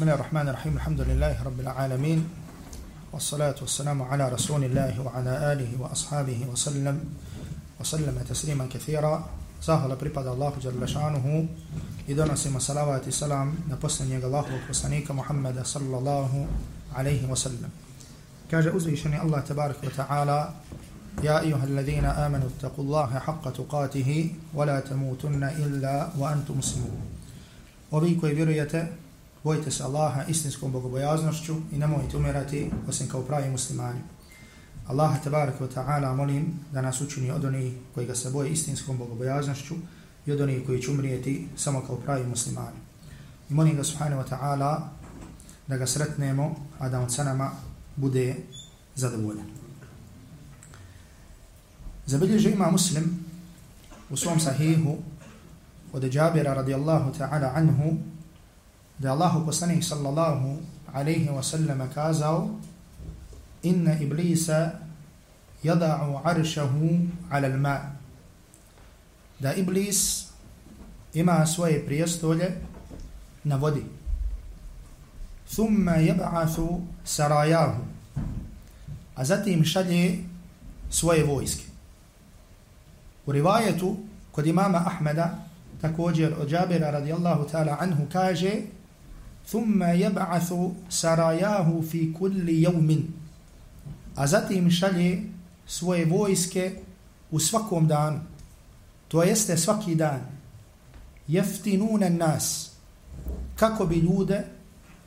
بسم الله الرحمن الرحيم. الحمد لله رب العالمين. والصلاة والسلام على رسول الله وعلى آله وأصحابه وسلم. وسلم تسليما كثيرا. زاه الله بريباد الله جل شانه إذا سيما صلاة السلام نبسن الله وفسانيك محمد صلى الله عليه وسلم كاجة أزيشني الله تبارك وتعالى يا أيها الذين آمنوا اتقوا الله حق تقاته ولا تموتن إلا وأنتم مسلمون وبيكو بريته bojite se Allaha istinskom bogobojaznošću i nemojte umirati osim kao pravi muslimani. Allaha tabaraka wa ta'ala molim da nas učini od onih koji ga se boje istinskom bogobojaznošću i od onih koji će umrijeti samo kao pravi muslimani. I molim ga subhanahu wa ta'ala da ga sretnemo, a da on sa nama bude zadovoljan. Zabilježe ima muslim u svom sahihu od Jabira radijallahu ta'ala anhu da je Allahu poslanih sallallahu alaihi wa sallam kazao inna iblisa yada'u aršahu ala al-ma. Da iblis ima svoje prijestolje na vodi. Thumma yab'athu sarayahu. A zatim šalje svoje vojske. U rivajetu kod imama Ahmeda također od Jabira radijallahu ta'ala anhu kaže thumma yab'athu sarayahu fi kulli yawmin a zatim šalje svoje vojske u svakom danu to jeste svaki dan jeftinuna nas kako bi ljude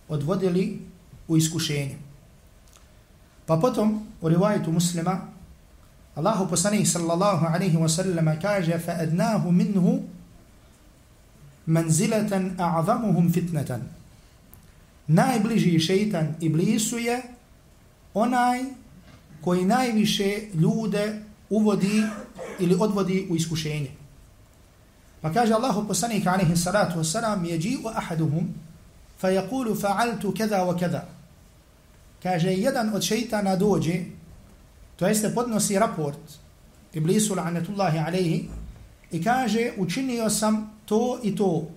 odvodili u iskušenje pa potom u rivajetu muslima Allahu poslanih sallallahu alaihi wa sallam kaže fa adnahu minhu manzilatan a'zamuhum fitnatan najbliži šeitan iblisu je onaj koji najviše ljude uvodi ili odvodi u iskušenje. Pa kaže Allahu poslanik alejhi salatu wasalam jeđi'u ahaduhum fayaqulu fa'altu kada wa kada. Kaže jedan od šejtana dođe, to jeste podnosi raport iblisu la'natullahi alejhi i kaže učinio sam to i to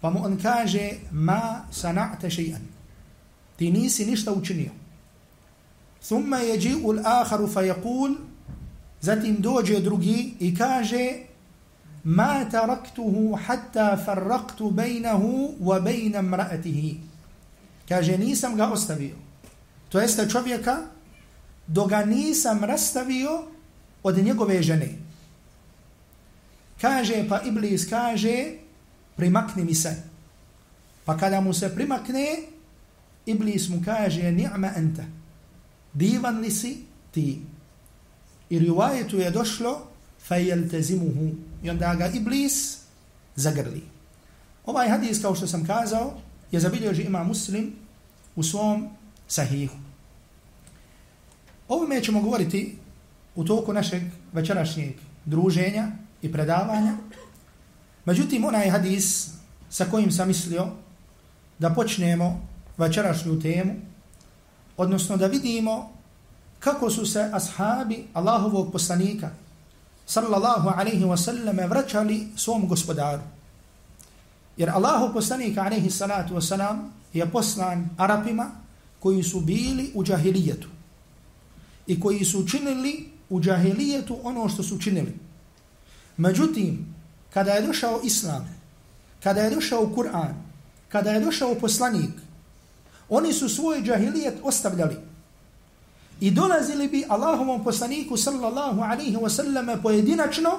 Pa mu on kaže, ma sana'te še'an. Ti nisi ništa učinio. Thumma jeđi'u l'aharu fa jakul, zatim dođe drugi i kaže, ma taraktuhu hatta farraktu bejnahu wa bejna mraatihi. Kaže, nisam ga ostavio. To jeste čovjeka, do ga nisam rastavio od njegove žene. Kaže, pa Iblis kaže, primakni mi se. Pa kada mu se primakne, Iblis mu kaže, ni'ma ente, divan li si ti? I rivajetu je došlo, fejel tezimuhu. I onda ga Iblis zagrli. Ovaj hadis, kao što sam kazao, je zabilježi ima muslim u svom sahihu. Ovime ćemo govoriti u toku našeg večerašnjeg druženja i predavanja, Međutim, onaj hadis sa kojim sam mislio da počnemo večerašnju temu, odnosno da vidimo kako su se ashabi Allahovog poslanika sallallahu alaihi wa sallam vraćali svom gospodaru. Jer Allahov poslanik alaihi salatu wa salam je poslan Arapima koji su bili u džahilijetu i koji su činili u džahilijetu ono što su činili. Međutim, kada je došao Islam, kada je došao Kur'an, kada je došao poslanik, oni su svoj džahilijet ostavljali i dolazili bi Allahovom poslaniku sallallahu alaihi wa sallam pojedinačno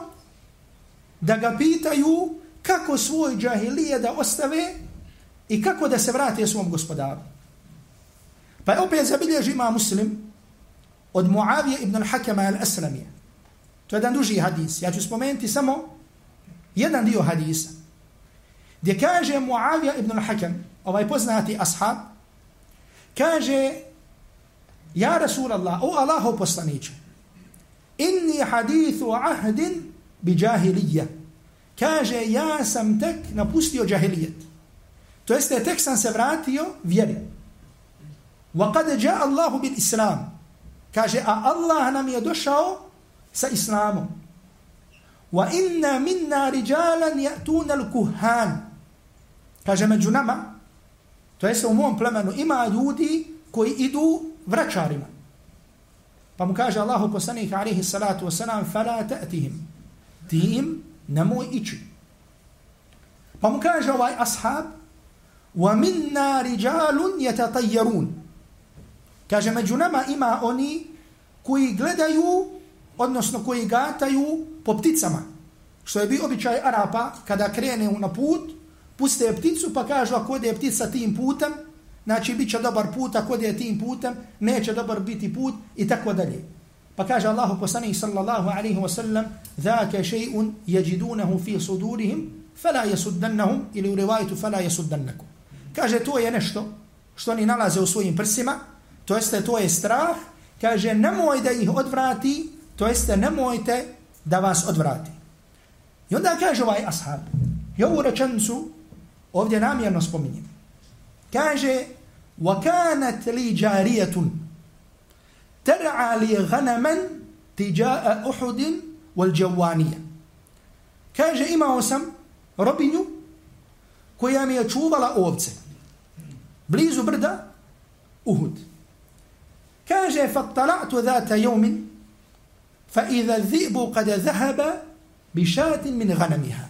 da ga pitaju kako svoj džahilije da ostave i kako da se vrate svom gospodaru. Pa je opet zabilježi ima muslim od Muavije ibn al-Hakama al-Aslamije. To je jedan duži hadis. Ja ću spomenuti samo jedan dio hadisa, gdje kaže Muavija ibn al-Hakam, ovaj poznati ashab, kaže, ja Rasulallah, o Allaho poslaniće, inni hadithu ahdin bi džahilija. Kaže, ja sam tek napustio džahilijet. To jeste, tek sam se vratio vjeri. Wa kad ja Allahu bil islam. Kaže, a Allah nam je došao sa islamom wa inna minna rijalan ya'tuna al-kuhan kaže među nama To jeste u mom plemenu ima ljudi koji idu vraćarima. Pa mu kaže Allahu poslanik alaihi salatu wasalam fala ta'tihim. Ti im nemoj ići. Pa mu kaže ovaj ashab wa minna rijalun yatatayyarun. Kaže među nama ima oni koji gledaju odnosno koji gataju po pticama. Što je bi običaj Arapa kada krene na put, puste pticu pa kažu ako ode ptica tim putem, znači bit će dobar put, ako ode tim putem, neće dobar biti put i tako dalje. Pa kaže Allahu poslanih sallallahu alaihi wa sallam, ذاك شيء يجدونه في صدورهم فلا يسدنهم ili u rivajtu فلا يسدنكم. Kaže to je nešto što oni nalaze u svojim prsima, to jeste to je strah, kaže nemoj da ih odvrati, to jeste nemojte da vas odvrati. I onda kaže ovaj ashab, i ovu rečencu ovdje namjerno spominjem. Kaže, وَكَانَتْ لِي جَارِيَةٌ تَرْعَى لِي غَنَمًا تِجَاءَ أُحُدٍ وَالْجَوَّانِيَ Kaže, imao sam robinju koja mi je čuvala ovce. Blizu brda, Uhud. Kaže, فَطَّلَعْتُ ذَاتَ يَوْمٍ فَإِذَا الذِّئْبُ قَدَ ذَهَبَ بِشَاتٍ مِنْ غَنَمِهَا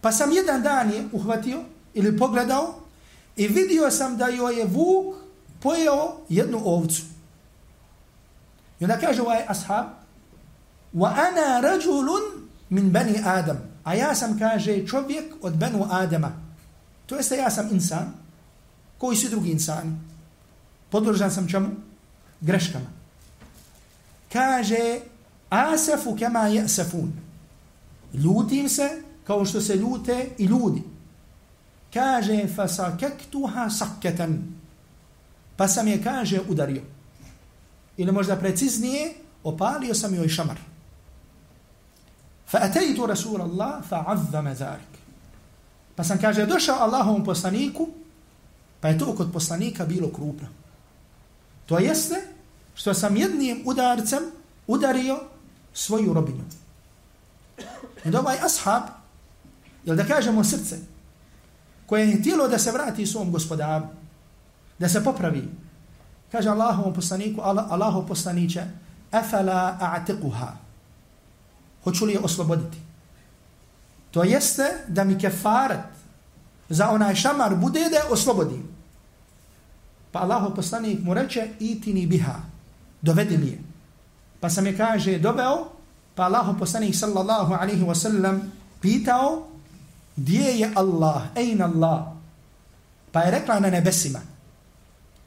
Pa sam jedan dan je uhvatio ili pogledao i vidio sam da joj je vuk pojeo jednu ovcu. I onda kaže ovaj ashab wa ana rajulun min bani Adam. A ja sam, kaže, čovjek od benu Adama. To jeste ja sam insan, koji su drugi insani. Podložan sam čemu? Greškama. Kaže, asafu kema jesafun. Ljutim se kao što se ljute i ljudi. Kaže, fasakektuha saketan. Pa sam je, kaže, udario. Ili možda preciznije, opalio sam joj šamar. Fa atejtu Rasul Allah, fa azzame zarik. Pa sam, kaže, došao Allahovom poslaniku, pa je to kod poslanika bilo krupno. To jeste, što sam jednim udarcem udario svoju robinju. I ovaj ashab, Jel da kažemo srce, koje je htjelo da se vrati svom gospodaru, da se popravi, kaže Allahovom poslaniku, Allahov poslaniće, afala a'tiquha, hoću li je osloboditi? To jeste da mi kefaret za onaj šamar bude da je oslobodim. Pa Allahov poslanik mu reče, itini biha, dovedi mi je. Pa sam je kaže, doveo, pa Allahu poslanik sallallahu alaihi wa sallam pitao, gdje je Allah, ejn Allah, pa je rekla na nebesima.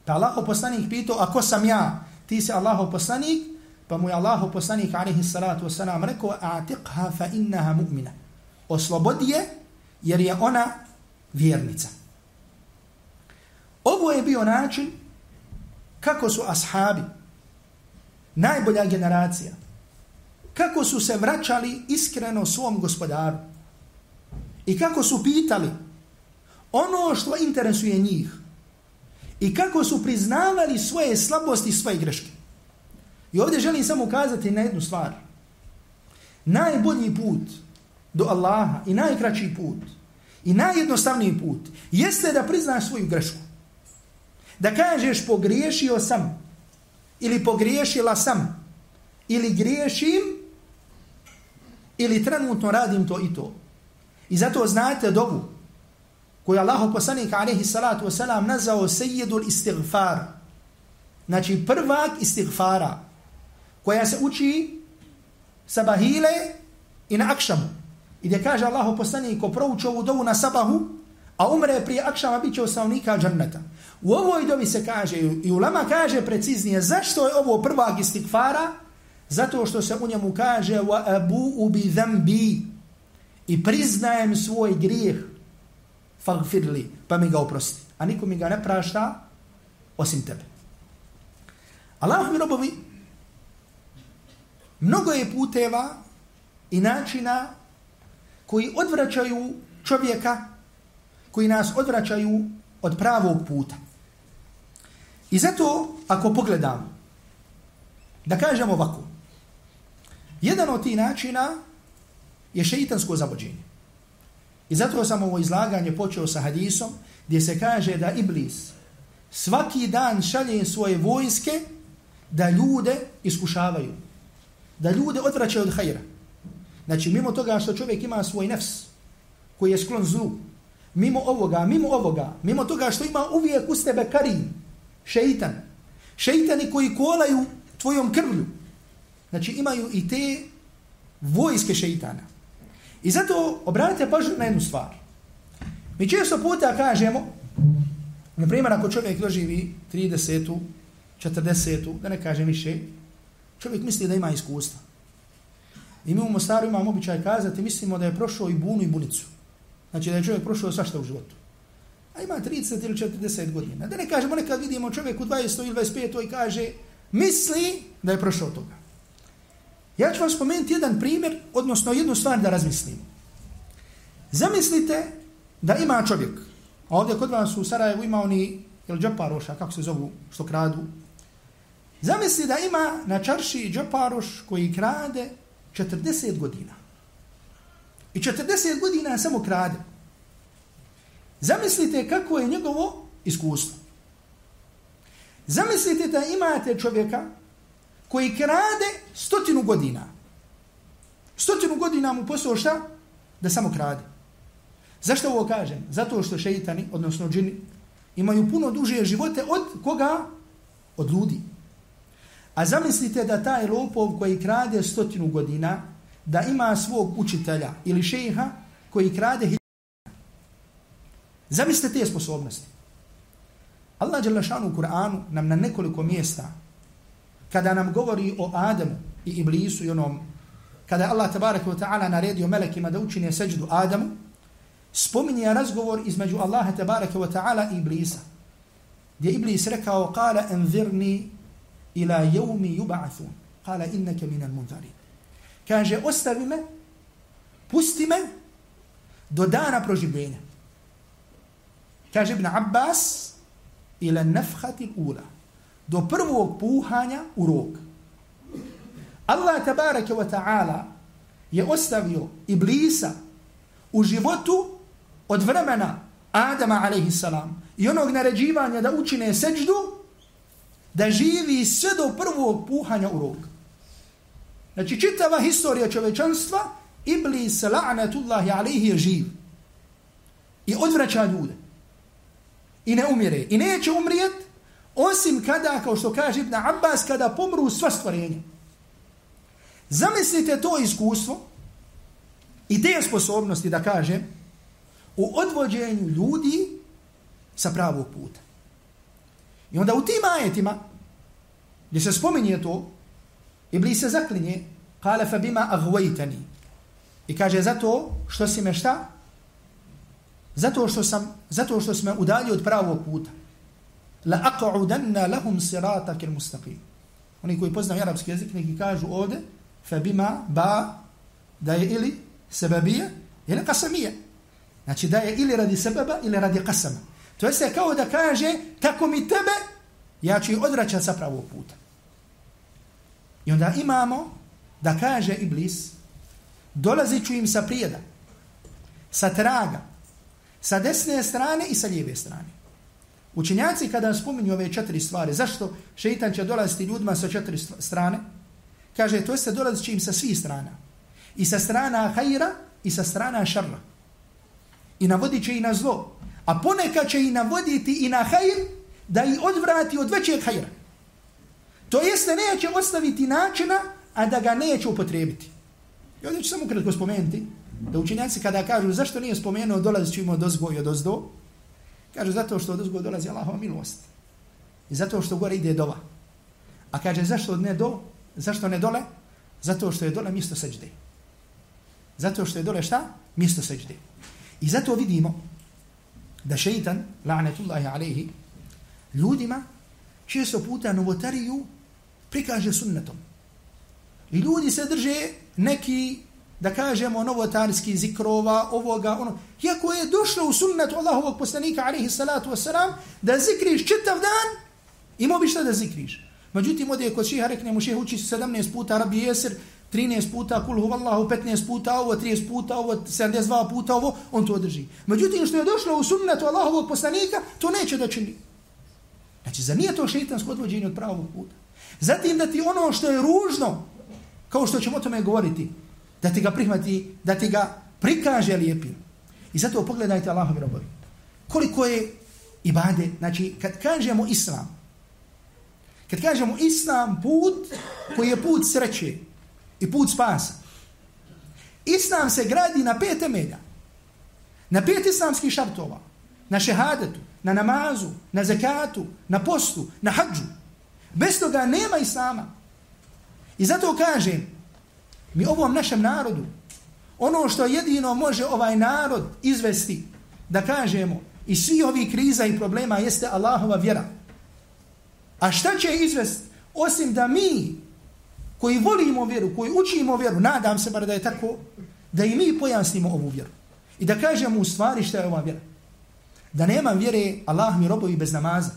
Pa Allahu poslanik pitao, a ko sam ja? Ti si Allahu poslanik, pa mu je Allahu poslanik, alaihi salatu wasalam, rekao, a'tiqha fa innaha mu'mina. Oslobodi je, jer je ona vjernica. Ovo je bio način kako su ashabi, najbolja generacija, kako su se vraćali iskreno svom gospodaru. I kako su pitali ono što interesuje njih. I kako su priznavali svoje slabosti i svoje greške. I ovdje želim samo ukazati na jednu stvar. Najbolji put do Allaha i najkraći put i najjednostavniji put jeste da priznaš svoju grešku. Da kažeš pogriješio sam ili pogriješila sam ili griješim ili trenutno radim to i to. I zato znate dobu koju Allah poslanik alaihi salatu wasalam nazvao sejidul istighfar. Znači prvak istighfara koja se uči sabahile i na akšamu. I gdje kaže Allah poslanik ko prouči ovu dobu na sabahu, a umre prije akšama bit će osnovnika džanneta. U ovoj dobi se kaže, i ulama kaže preciznije, zašto je ovo prvak istikfara? Zato što se u njemu kaže wa abu ubi zambi i priznajem svoj grijeh, fagfirli, pa mi ga oprosti. A niko mi ga ne prašta, osim tebe. Allah mi robovi, mnogo je puteva i načina koji odvraćaju čovjeka, koji nas odvraćaju od pravog puta. I zato, ako pogledam, da kažem ovako, jedan od tih načina je šeitansko zabođenje. I zato sam ovo izlaganje počeo sa hadisom gdje se kaže da Iblis svaki dan šalje svoje vojske da ljude iskušavaju. Da ljude odvraćaju od hajra. Znači, mimo toga što čovjek ima svoj nefs koji je sklon zlu, mimo ovoga, mimo ovoga, mimo toga što ima uvijek uz tebe karin, šeitan, šeitani koji kolaju tvojom krvlju, znači imaju i te vojske šeitana. I zato obratite pažnju na jednu stvar. Mi često puta kažemo, na primjer, ako čovjek doživi 30 40 da ne kažem više, čovjek misli da ima iskustva. I mi u Mostaru imamo običaj kazati, mislimo da je prošao i bunu i bunicu. Znači da je čovjek prošao svašta u životu. A ima 30 ili 40 godina. Da ne kažemo, nekad vidimo čovjek u 20 ili 25 i ovaj kaže, misli da je prošao toga. Ja ću vam spomenuti jedan primjer, odnosno jednu stvar da razmislimo. Zamislite da ima čovjek, a ovdje kod vas u Sarajevu ima oni, jel džeparoša, kako se zovu, što kradu. Zamisli da ima na čarši džeparoš koji krade 40 godina. I 40 godina samo krade. Zamislite kako je njegovo iskustvo. Zamislite da imate čovjeka koji krade stotinu godina. Stotinu godina mu posao šta? Da samo krade. Zašto ovo kažem? Zato što šeitani, odnosno džini, imaju puno duže živote od koga? Od ljudi. A zamislite da taj lopov koji krade stotinu godina, da ima svog učitelja ili šeha koji krade hiljada. Zamislite te sposobnosti. Allah Đelešanu u Kur'anu nam na nekoliko mjesta, kada nam govori o Adamu i Iblisu i onom, kada je Allah tabaraka wa ta'ala naredio melekima da učine seđdu Adamu, spominje razgovor između Allaha tabaraka wa ta'ala i Iblisa. Gdje Iblis rekao, kala envirni ila jevmi yuba'athun. Kala inneke minan munzarin. Kaže, ostavi me, pusti me do dana proživljenja. Kaže Ibn Abbas, ila nafhati ula. Do prvog puhanja u rok. Allah tabaraka wa ta'ala je ostavio Iblisa u životu od vremena Adama alaihi salam i onog naređivanja da učine seđdu da živi sve do prvog puhanja u rok. Znači, čitava historija čovečanstva, Iblis, la'natullahi alaihi, je živ. I odvraća ljude. I ne umire. I neće umrijet, osim kada, kao što kaže Ibn Abbas, kada pomru sva stvorenja. Zamislite to iskustvo i te sposobnosti, da kažem, u odvođenju ljudi sa pravog puta. I onda u tim ajetima, gdje se spominje to, Iblis se zaklinje, kale fa bima agvajtani. I kaže, zato što si me šta? Zato što sam, zato što sam udalio od pravog puta. La aq'udanna lahum sirata kir mustaqim. Oni koji poznaju arapski jezik, neki kažu ovde, fa bima ba, da je ili sebabija, ili kasamija. Znači da je ili radi sebaba, ili radi kasama. To je kao da kaže, tako mi tebe, ja ću odraćati sa pravog puta. I onda imamo da kaže Iblis, dolazi ću im sa prijeda, sa traga, sa desne strane i sa lijeve strane. Učenjaci kada spominju ove četiri stvari, zašto šeitan će dolaziti ljudima sa četiri strane? Kaže, to se dolazit će im sa svih strana. I sa strana hajra i sa strana šarra. I navodit će i na zlo. A ponekad će i navoditi i na hajr da i odvrati od većeg hajra. To jeste neće ostaviti načina, a da ga neće upotrebiti. I ovdje ću samo kratko spomenuti, da učenjaci kada kažu zašto nije spomenuo dolazit ćemo od ozgo i od ozdo, kažu zato što od ozgo dolazi Allahova milost. I zato što gore ide dova. A kaže zašto ne do, zašto ne dole? Zato što je dole mjesto seđde. Zato što je dole šta? Mjesto seđde. I zato vidimo da šeitan, la'netullahi alaihi, ljudima često puta novotariju prikaže sunnetom. I ljudi se drže neki, da kažemo, novotarski zikrova, ovoga, ono. Iako je došlo u sunnetu Allahovog poslanika, alihi salatu wasalam, da zikriš čitav dan, imao bi šta da zikriš. Međutim, ovdje kod šeha rekne mu šeha uči 17 puta rabi jesir, 13 puta, kul huvallahu 15 puta, ovo 30 puta, ovo 72 puta, ovo, on to drži. Međutim, što je došlo u sunnetu Allahovog poslanika, to neće da čini. Znači, za nije to šeitansko odvođenje od pravog puta? Zatim da ti ono što je ružno, kao što ćemo o tome govoriti, da ti ga prihvati, da ti ga prikaže lijepim. I zato pogledajte Allahovi robovi. Koliko je ibade, znači kad kažemo islam, kad kažemo islam put koji je put sreće i put spasa, islam se gradi na pet temelja. Na pet islamskih šartova. Na šehadetu, na namazu, na zakatu, na postu, na hađu. Bez toga nema islama. I zato kažem, mi ovom našem narodu, ono što jedino može ovaj narod izvesti, da kažemo, i svi ovi kriza i problema jeste Allahova vjera. A šta će izvesti? Osim da mi, koji volimo vjeru, koji učimo vjeru, nadam se bar da je tako, da i mi pojasnimo ovu vjeru. I da kažemo u stvari šta je ova vjera. Da nema vjere, Allah mi robovi bez namaza.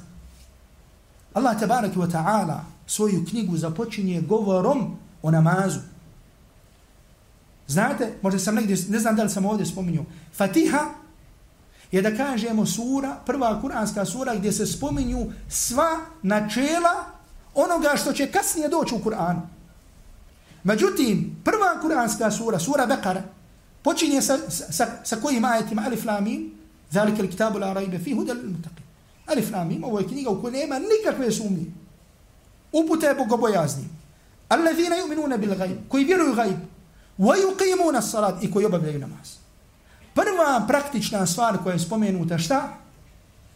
Allah tabaraki wa ta'ala svoju knjigu započinje govorom o namazu. Znate, možda sam negdje, ne znam da li sam ovdje spominjao, Fatiha je da kažemo sura, prva kuranska sura gdje se spominju sva načela onoga što će kasnije doći u Kur'anu. Međutim, prva kuranska sura, sura Bekara, počinje sa, sa, sa kojim ajetima Alif Lamim, zalike li kitabu la rajbe fi hudel mutaqim. Alif Lamim, ovo je knjiga u kojoj nema nikakve sumnje. Uputa je bogobojazni. Allazina yu'minuna bil ghaib, koji vjeruju ghaib, wa yuqimuna as-salat i koji obavljaju namaz. Prva praktična stvar koja je spomenuta šta?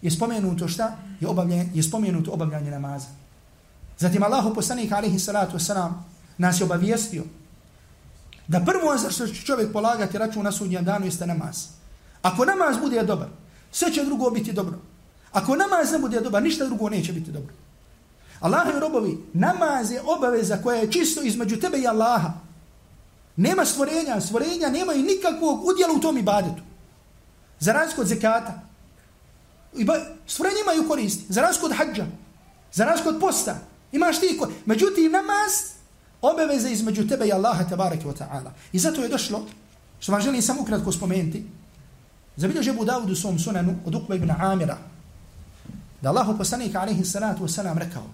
Je spomenuto šta? Je, obavljanje, je spomenuto obavljanje namaza. Zatim Allahu poslanik alejhi salatu vesselam nas je obavijestio da prvo za što će čovjek polagati račun na sudnjem danu jeste namaz. Ako namaz bude dobar, sve će drugo biti dobro. Ako namaz ne bude dobar, ništa drugo neće biti dobro. Allah i robovi, namaz je obaveza koja je čisto između tebe i Allaha. Nema stvorenja, stvorenja nemaju nikakvog udjela u tom ibadetu. Za razliku od zekata. Stvorenja imaju koristi. Za razliku od hađa. Za razliku od posta. Imaš ti koji. Međutim, namaz obaveza između tebe i Allaha tabaraka wa ta'ala. I zato je došlo, što vam želim samo ukratko spomenuti, zabilježe žebu u svom sunanu od Ukba ibn Amira, da Allahu poslanik alaihi salatu wasalam rekao,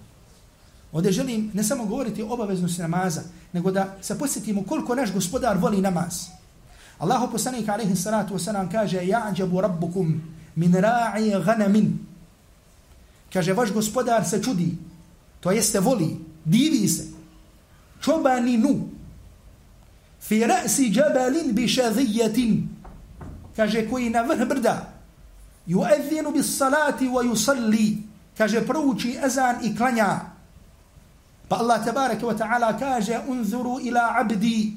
Ovdje želim ne samo govoriti o obaveznosti namaza, nego da se posjetimo koliko naš gospodar voli namaz. Allahu poslanik alaihi salatu wasalam kaže Ja'đabu rabbukum min ra'i ganamin. Kaže, vaš gospodar se čudi, to jeste voli, divi se. Čobaninu fi ra'si džabalin bi šadijetin. Kaže, koji na vrh brda yu'adhinu bis salati wa yusalli. Kaže, prouči ezan i klanja. Pa Allah tabaraka wa ta'ala kaže unzuru ila abdi.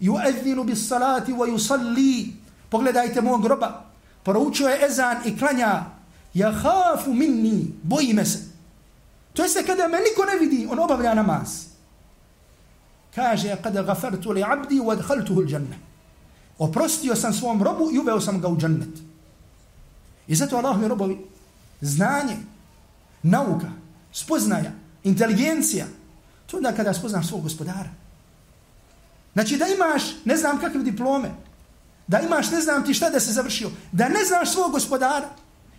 Yu'adhinu bis salati wa yusalli. Pogledajte mog groba poručio je ezan i klanja. Ja khafu minni. Boji me se. To jeste kada me niko ne vidi. On obavlja namaz. Kaže kada gafartu li abdi wa adkhaltuhu l'janna oprostio sam svom robu i uveo sam ga u džennet i zato Allah mi robovi znanje nauka spoznaja inteligencija, to onda kada spoznaš svog gospodara. Znači da imaš ne znam kakve diplome, da imaš ne znam ti šta da se završio, da ne znaš svog gospodara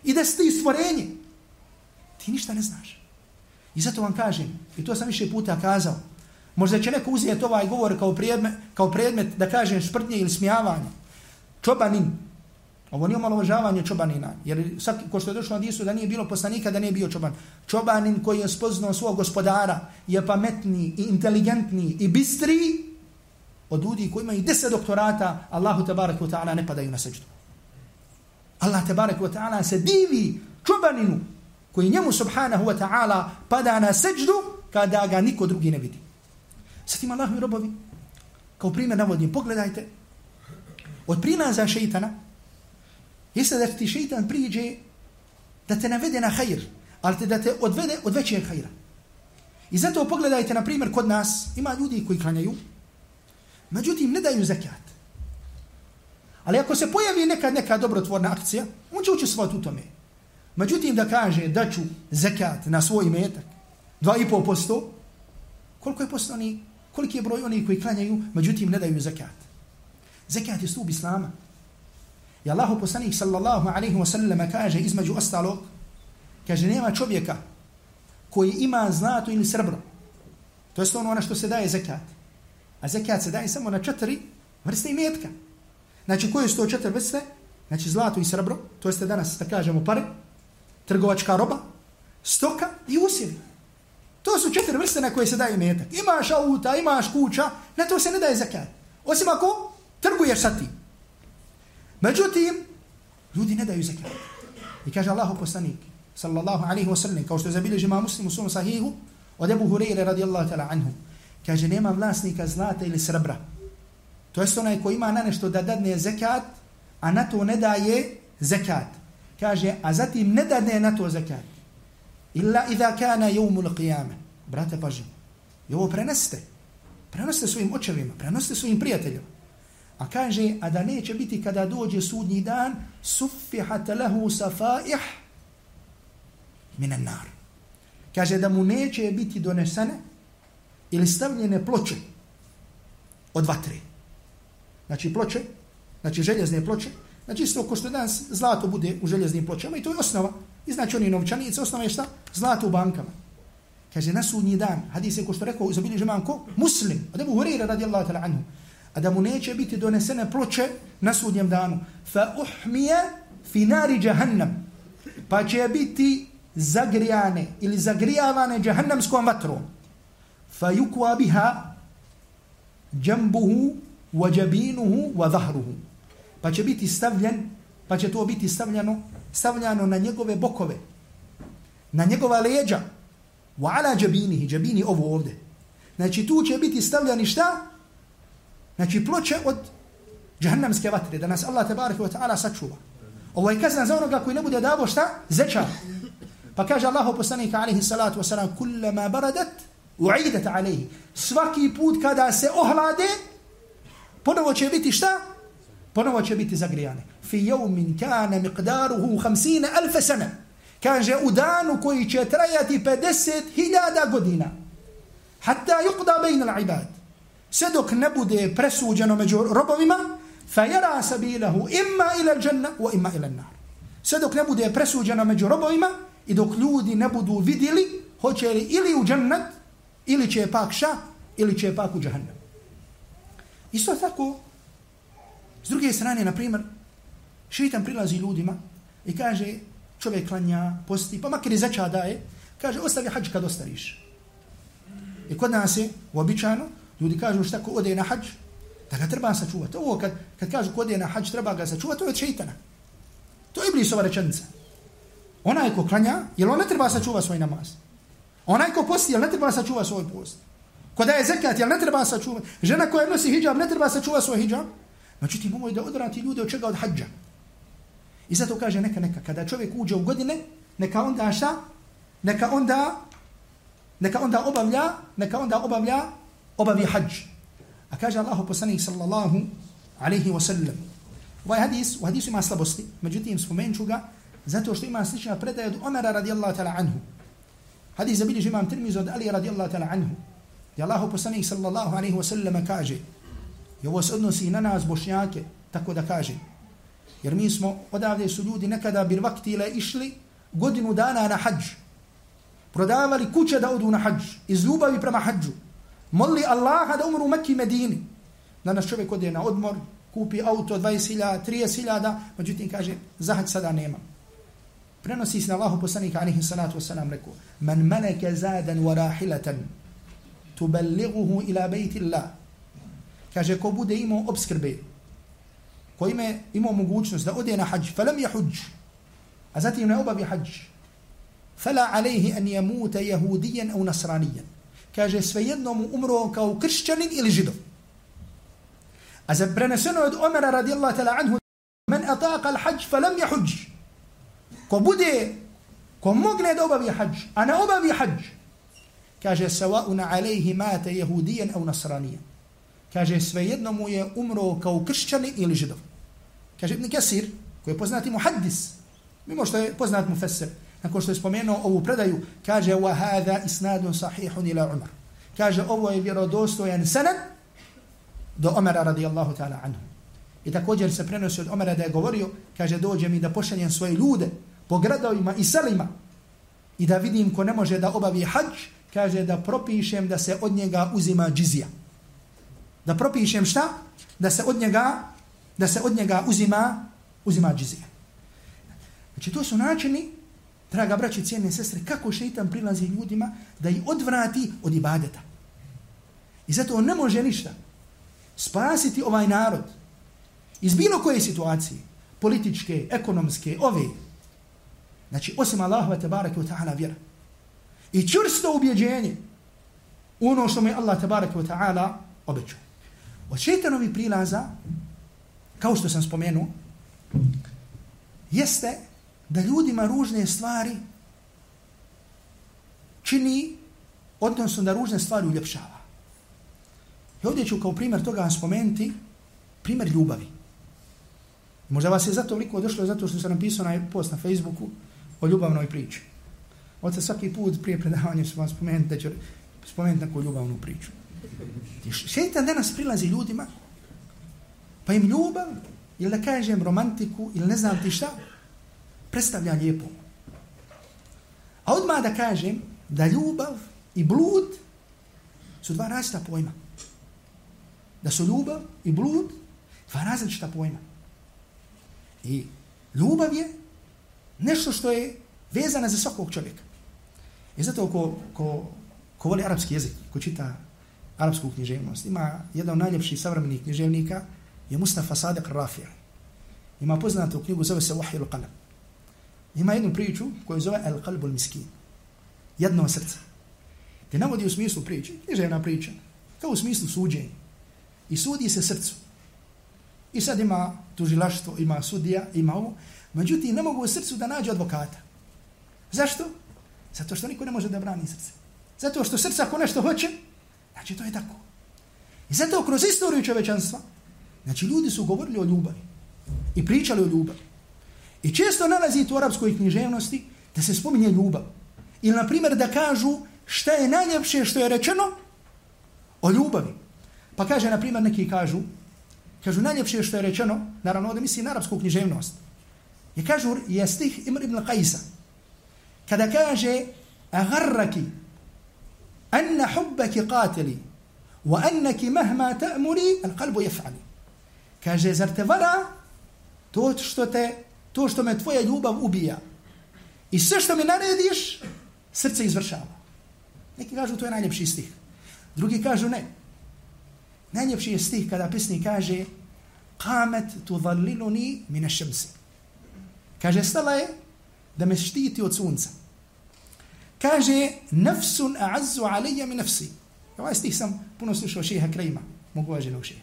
i da si ti stvorenje, ti ništa ne znaš. I zato vam kažem, i to sam više puta kazao, možda će neko uzeti ovaj govor kao predmet, kao predmet da kažem šprtnje ili smijavanje. Čobanin, Ovo nije omalovažavanje čobanina, jer sad, ko što je došlo na Isu, da nije bilo poslanika, da nije bio čoban. Čobanin koji je spoznao svog gospodara je pametni i inteligentni i bistri od ljudi koji imaju deset doktorata, Allahu tabarak wa ta'ala ne padaju na seđu. Allah tabarak wa ta'ala se divi čobaninu koji njemu subhanahu wa ta'ala pada na seđu kada ga niko drugi ne vidi. Sad ima Allah mi robovi, kao primjer navodim, pogledajte, od prinaza šeitana, jeste da ti šeitan priđe da te navede na hajr, ali te da te odvede od većeg hajra. I zato pogledajte, na primjer, kod nas ima ljudi koji klanjaju, međutim ne daju zakat. Ali ako se pojavi neka, neka dobrotvorna akcija, on će učestvovati u tome. Međutim, da kaže da ću zakat na svoj metak, 2,5%, koliko je posto oni Koliki je broj onih koji klanjaju, međutim ne daju zakat. Zakat je stup Islama. I Allahu poslanik sallallahu alaihi wa sallam kaže između ostalog, kaže nema čovjeka koji ima zlato ili srebro. To je ono na što se daje zekat. A zekat se daje samo na četiri vrste imetka. Znači koje su to četiri vrste? Znači zlato i srebro, to jeste danas da kažemo pare, trgovačka roba, stoka i usjevi. To su četiri vrste na koje se daje imetak. Imaš auta, imaš kuća, na to se ne daje zekat. Osim ako trguješ sa tim. Međutim, ljudi ne daju zekat. I kaže Allahu poslanik, sallallahu alaihi wa sallam, kao što je zabilježi ma muslim u svom sahihu, od Ebu Hureyre radijallahu ta'la anhu, kaže, nema vlasnika zlata ili srebra. To jest onaj ko ima na nešto da dadne zekat, a na to ne daje zekat. Kaže, a zatim ne dadne na to zekat. Illa idha kana jevmul qiyame. Brate, pažimo. I ovo prenesite. Prenosite svojim očevima, prenosite svojim prijateljima. A kaže, a da neće biti kada dođe sudnji dan, suffihat lahu safaih minan nar. Kaže da mu neće biti donesene ili stavljene ploče od vatre. Znači ploče, znači željezne ploče, znači isto ko što danas zlato bude u željeznim pločama i to je osnova. I znači oni novčanice, osnova je šta? Zlato u bankama. Kaže na sudnji dan, hadis je ko što rekao, izabili žeman ko? Muslim, od Ebu Hurira radijallahu ta'la anhu a da mu neće biti donesene ploče na sudnjem danu. Fa uhmije fi nari jahannam. Pa će biti zagrijane ili zagrijavane jahannamskom vatrom. Fa yukwa biha jambuhu wa jabinuhu wa zahruhu. Pa će biti stavljen, pa će to biti stavljeno, stavljano na njegove bokove, na njegova leđa, wa ala jabinihi, jabini ovo ovde. Znači tu će biti stavljani šta? Znači ploče od džahannamske vatre, da nas Allah tebareke wa ta'ala sačuva. Ovo je kazna za onoga koji ne bude davo šta? Zeča. Pa kaže Allah poslanika alaihi salatu wa salam, kullama baradat, u'idat alaihi. Svaki put kada se ohlade, ponovo će biti šta? Ponovo će biti zagrijane. Fi jevmin kane miqdaruhu hamsine alfe sana. Kaže u danu koji će trajati 50.000 godina. Hatta yuqda bejna l'ibad sve dok ne bude presuđeno među robovima, fa yara sabilahu imma ila al-janna wa imma ila an-nar. Sve dok ne bude presuđeno među robovima i dok ljudi ne budu vidjeli hoće li ili u džennet, ili će pak ša, ili će pak u džahannam. Isto tako, s druge strane, na primjer, šitan prilazi ljudima i kaže, čovjek klanja, posti, pa makar i zača daje, kaže, ostavi hađ kad ostariš. I kod nas je, uobičajno, Ljudi kažu šta ko ode na hađ, da ga treba sačuvati. Ovo kad, kad kažu ko ode na hađ, treba ga sačuvati, to je šeitana. To je iblisova rečenica. Onaj ko klanja, jel on ne treba sačuvati svoj namaz? Onaj ko posti, jel ne treba sačuvati svoj post? Ko daje zekat, jel ne treba sačuvati? Žena koja nosi hijab, ne treba sačuvati svoj hijab? Znači ti mogu da odvrati ljude od čega od hađa. I zato kaže neka, neka, kada čovjek uđe u godine, neka onda šta? Neka onda, neka onda obavlja, neka onda obavlja obavi hađ. A kaže Allahu poslanik sallallahu alaihi wa sallam. Ovaj hadis, u hadisu ima slabosti, međutim spomenut ga zato što ima slična predaja od Omera radijallahu ta'ala anhu. Hadis zabilježi imam Tirmizu od Ali radijallahu ta'ala anhu. Gdje Allahu poslanik sallallahu alaihi wa sallam kaže i ovo se odnosi na nas bošnjake, tako da kaže. Jer mi smo, odavde su ljudi nekada bir vaktile išli godinu dana na hađ. Prodavali kuće da odu na hađ. Iz ljubavi prema hađu molili Allaha da umru u Mekki Medini. Danas čovjek ode na odmor, kupi auto 20.000, 30.000, međutim kaže, zahad sada nema. Prenosi se na Allahu poslanika, alihi salatu wasalam, rekao, man meleke zadan wa rahilatan, tubelliguhu ila bejti Allah. Kaže, ko bude imao obskrbe, ko ime imao mogućnost da ode na hađ, falam je hađ, a zatim ne obavi hađ, fala alejhi an yamuta jehudijen au nasranijen kaže svejedno mu umro kao kršćanin ili židov. A za preneseno od Omera radijallahu ta'la anhu men ataqa al-hajj fa lam yahuj. Ko bude ko mogne da obavi hađ, a ne obavi hađ, kaže sawa'un alayhi mata yahudiyan aw nasraniyan. Kaže svejedno mu je umro kao kršćanin ili židov. Kaže Ibn Kasir, koji je poznati muhaddis, mimo što je poznat mu fesir, nakon što je spomenuo ovu predaju, kaže wa hadha isnadun sahihun ila Umar. kaže ovo je vjerodostojan sanad do Omera radijallahu ta'ala anhu. I također se prenosi od Omera da je govorio, kaže dođe mi da pošaljem svoje ljude po gradovima i selima i da vidim ko ne može da obavi hađ, kaže da propišem da se od njega uzima džizija. Da propišem šta? Da se od njega, da se od njega uzima, uzima džizija. Znači to su načini, draga braći, cijene sestre, kako šeitan prilazi ljudima da ih odvrati od ibadeta. I zato on ne može ništa spasiti ovaj narod iz bilo koje situacije, političke, ekonomske, ove. Znači, osim Allahova tabaraka wa ta'ala vjera. I čvrsto ubjeđenje ono što mi je Allah tabaraka wa ta'ala obećao. Od šeitanovi prilaza, kao što sam spomenuo, jeste da ljudima ružne stvari čini, odnosno da ružne stvari uljepšava. I ovdje ću kao primjer toga spomenuti primjer ljubavi. Možda vas je zato toliko došlo zato što sam napisao na post na Facebooku o ljubavnoj priči. Ote svaki put prije predavanja ću vam spomenuti da ću spomenuti neku ljubavnu priču. Šeitan danas prilazi ljudima pa im ljubav ili da kažem romantiku ili ne znam ti šta predstavlja lijepo. A odmah da kažem da ljubav i blud su dva različita pojma. Da su ljubav i blud dva različita pojma. I ljubav je nešto što je vezana za svakog čovjeka. I zato ko, ko, ko voli arapski jezik, ko čita arapsku književnost, ima jedan od najljepših savremenih književnika, je Mustafa Sadek Rafija. Ima poznatu knjigu, zove se Wahil Qalab. Ima jednu priču koju zove El Qalbul Miskin. Jedno srce. Te navodi u smislu priče, književna priča, kao u smislu suđenja. I sudi se srcu. I sad ima tužilaštvo, ima sudija, ima ovo. Međutim, ne mogu u srcu da nađe advokata. Zašto? Zato što niko ne može da brani srce. Zato što srce ako nešto hoće, znači to je tako. I zato kroz istoriju čovečanstva, znači ljudi su govorili o ljubavi i pričali o ljubavi. I često nalazite u arapskoj književnosti da se spominje ljubav. Ili, na primjer, da kažu šta je najljepše što je rečeno o ljubavi. Pa kaže, na primjer, neki kažu, kažu najljepše što je rečeno, naravno ovdje misli na arapsku književnost, je kažu, je stih Imr ibn Qajsa, kada kaže, agarraki, anna hubbaki qatili, wa annaki mahma ta'muri, al qalbu jef'ali. Kaže, zar te vara to što te to što me tvoja ljubav ubija. I sve što mi narediš, srce izvršava. Neki kažu to je najljepši stih. Drugi kažu ne. Najljepši je stih kada pisni kaže Kamet tu dhalliluni mine šemsi. Kaže, stala je da me štiti od sunca. Kaže, nafsun a'azzu alija mi nafsi. Ovaj stih sam puno slušao šeha Krejma, mogu važenog šeha.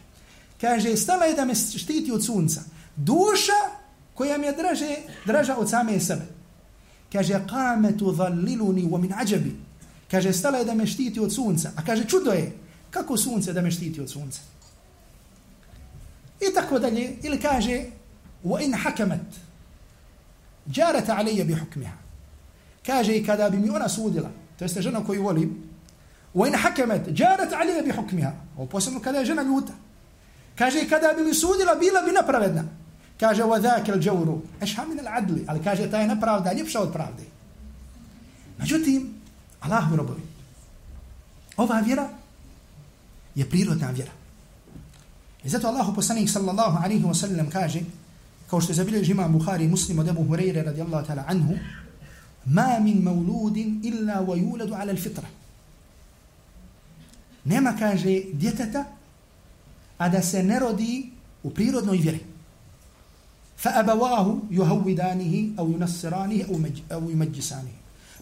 Kaže, stala je da me štiti od sunca. Duša koja mi je draže, draža od same sebe. Kaže, kametu dhalliluni wa min ađabi. Kaže, stala je da me štiti od sunca. A kaže, čudo je, kako sunce da me štiti od sunca? I tako dalje, ili kaže, wa in hakamat, džarata alija bi hukmiha. Kaže, i kada bi mi ona sudila, to jeste žena koju volim, wa in hakamat, džarata alija bi hukmiha. Ovo posebno kada je žena ljuta. Kaže, i kada bi mi sudila, bila bi napravedna. Kaže, wa dhaka al-jawru ashha min al-adl, ali kaže ta je nepravda ljepša od pravde. Međutim, Allah mi robovi. Ova vjera je prirodna vjera. I zato Allah poslanik sallallahu alaihi wa sallam kaže, kao što je zabilježi imam Bukhari muslim od Ebu Hureyre radijallahu ta'ala anhu, ma min mauludin illa wa yuladu ala al-fitra. Nema, kaže, djeteta, a da se ne rodi u prirodnoj vjeri. فأبواه يهودانه أو ينصرانه أو, مج أو يمجسانه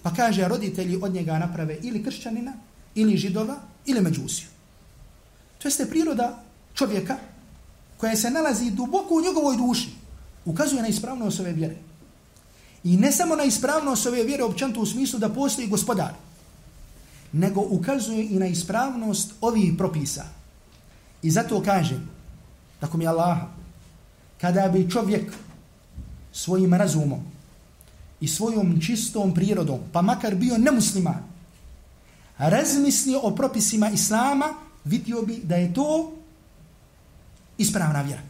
Pa kaže, roditelji od njega naprave ili kršćanina, ili židova, ili međusiju. To jeste priroda čovjeka koja se nalazi duboko u njegovoj duši. Ukazuje na ispravnost ove vjere. I ne samo na ispravnost ove vjere općanto u smislu da postoji gospodar, nego ukazuje i na ispravnost ovih propisa. I zato kažem, tako mi Allah, kada bi čovjek svojim razumom i svojom čistom prirodom, pa makar bio nemusliman, razmislio o propisima Islama, vidio bi da je to ispravna vjera.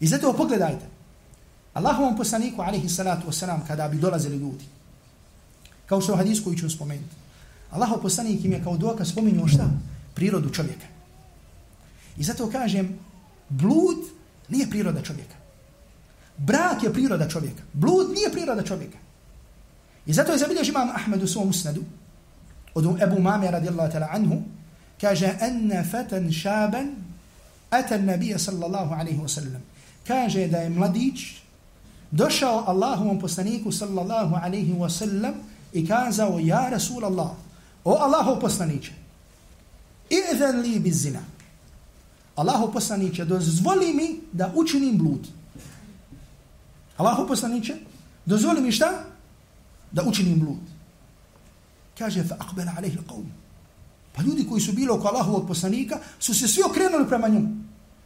I zato pogledajte, Allahovom poslaniku, alaihi salatu wasalam, kada bi dolazili ljudi, kao što u hadisku ću spomenuti, Allahov poslanik im je kao dokaz spominio šta? Prirodu čovjeka. I zato kažem, blud nije priroda čovjeka. Brak je priroda čovjeka. Blud nije priroda čovjeka. I zato je zabilježi imam Ahmed u svom usnadu, od Ebu Mame radijallahu ta'la anhu, kaže, enne fatan šaben, atan nabija sallallahu alaihi wa sallam. Kaže da je mladić došao Allahovom poslaniku sallallahu alaihi wa sallam i kazao, ja Rasul Allah, o Allahov poslaniće, i'zan li bi zina. Allahov poslaniće, dozvoli mi da učinim blud. Allahov poslaniće, dozvoli mi šta? Da učinim blud. Kaže, fa akbela alaihi qavm. Pa ljudi koji su bili oko Allahovog poslanika su se svi okrenuli prema njemu.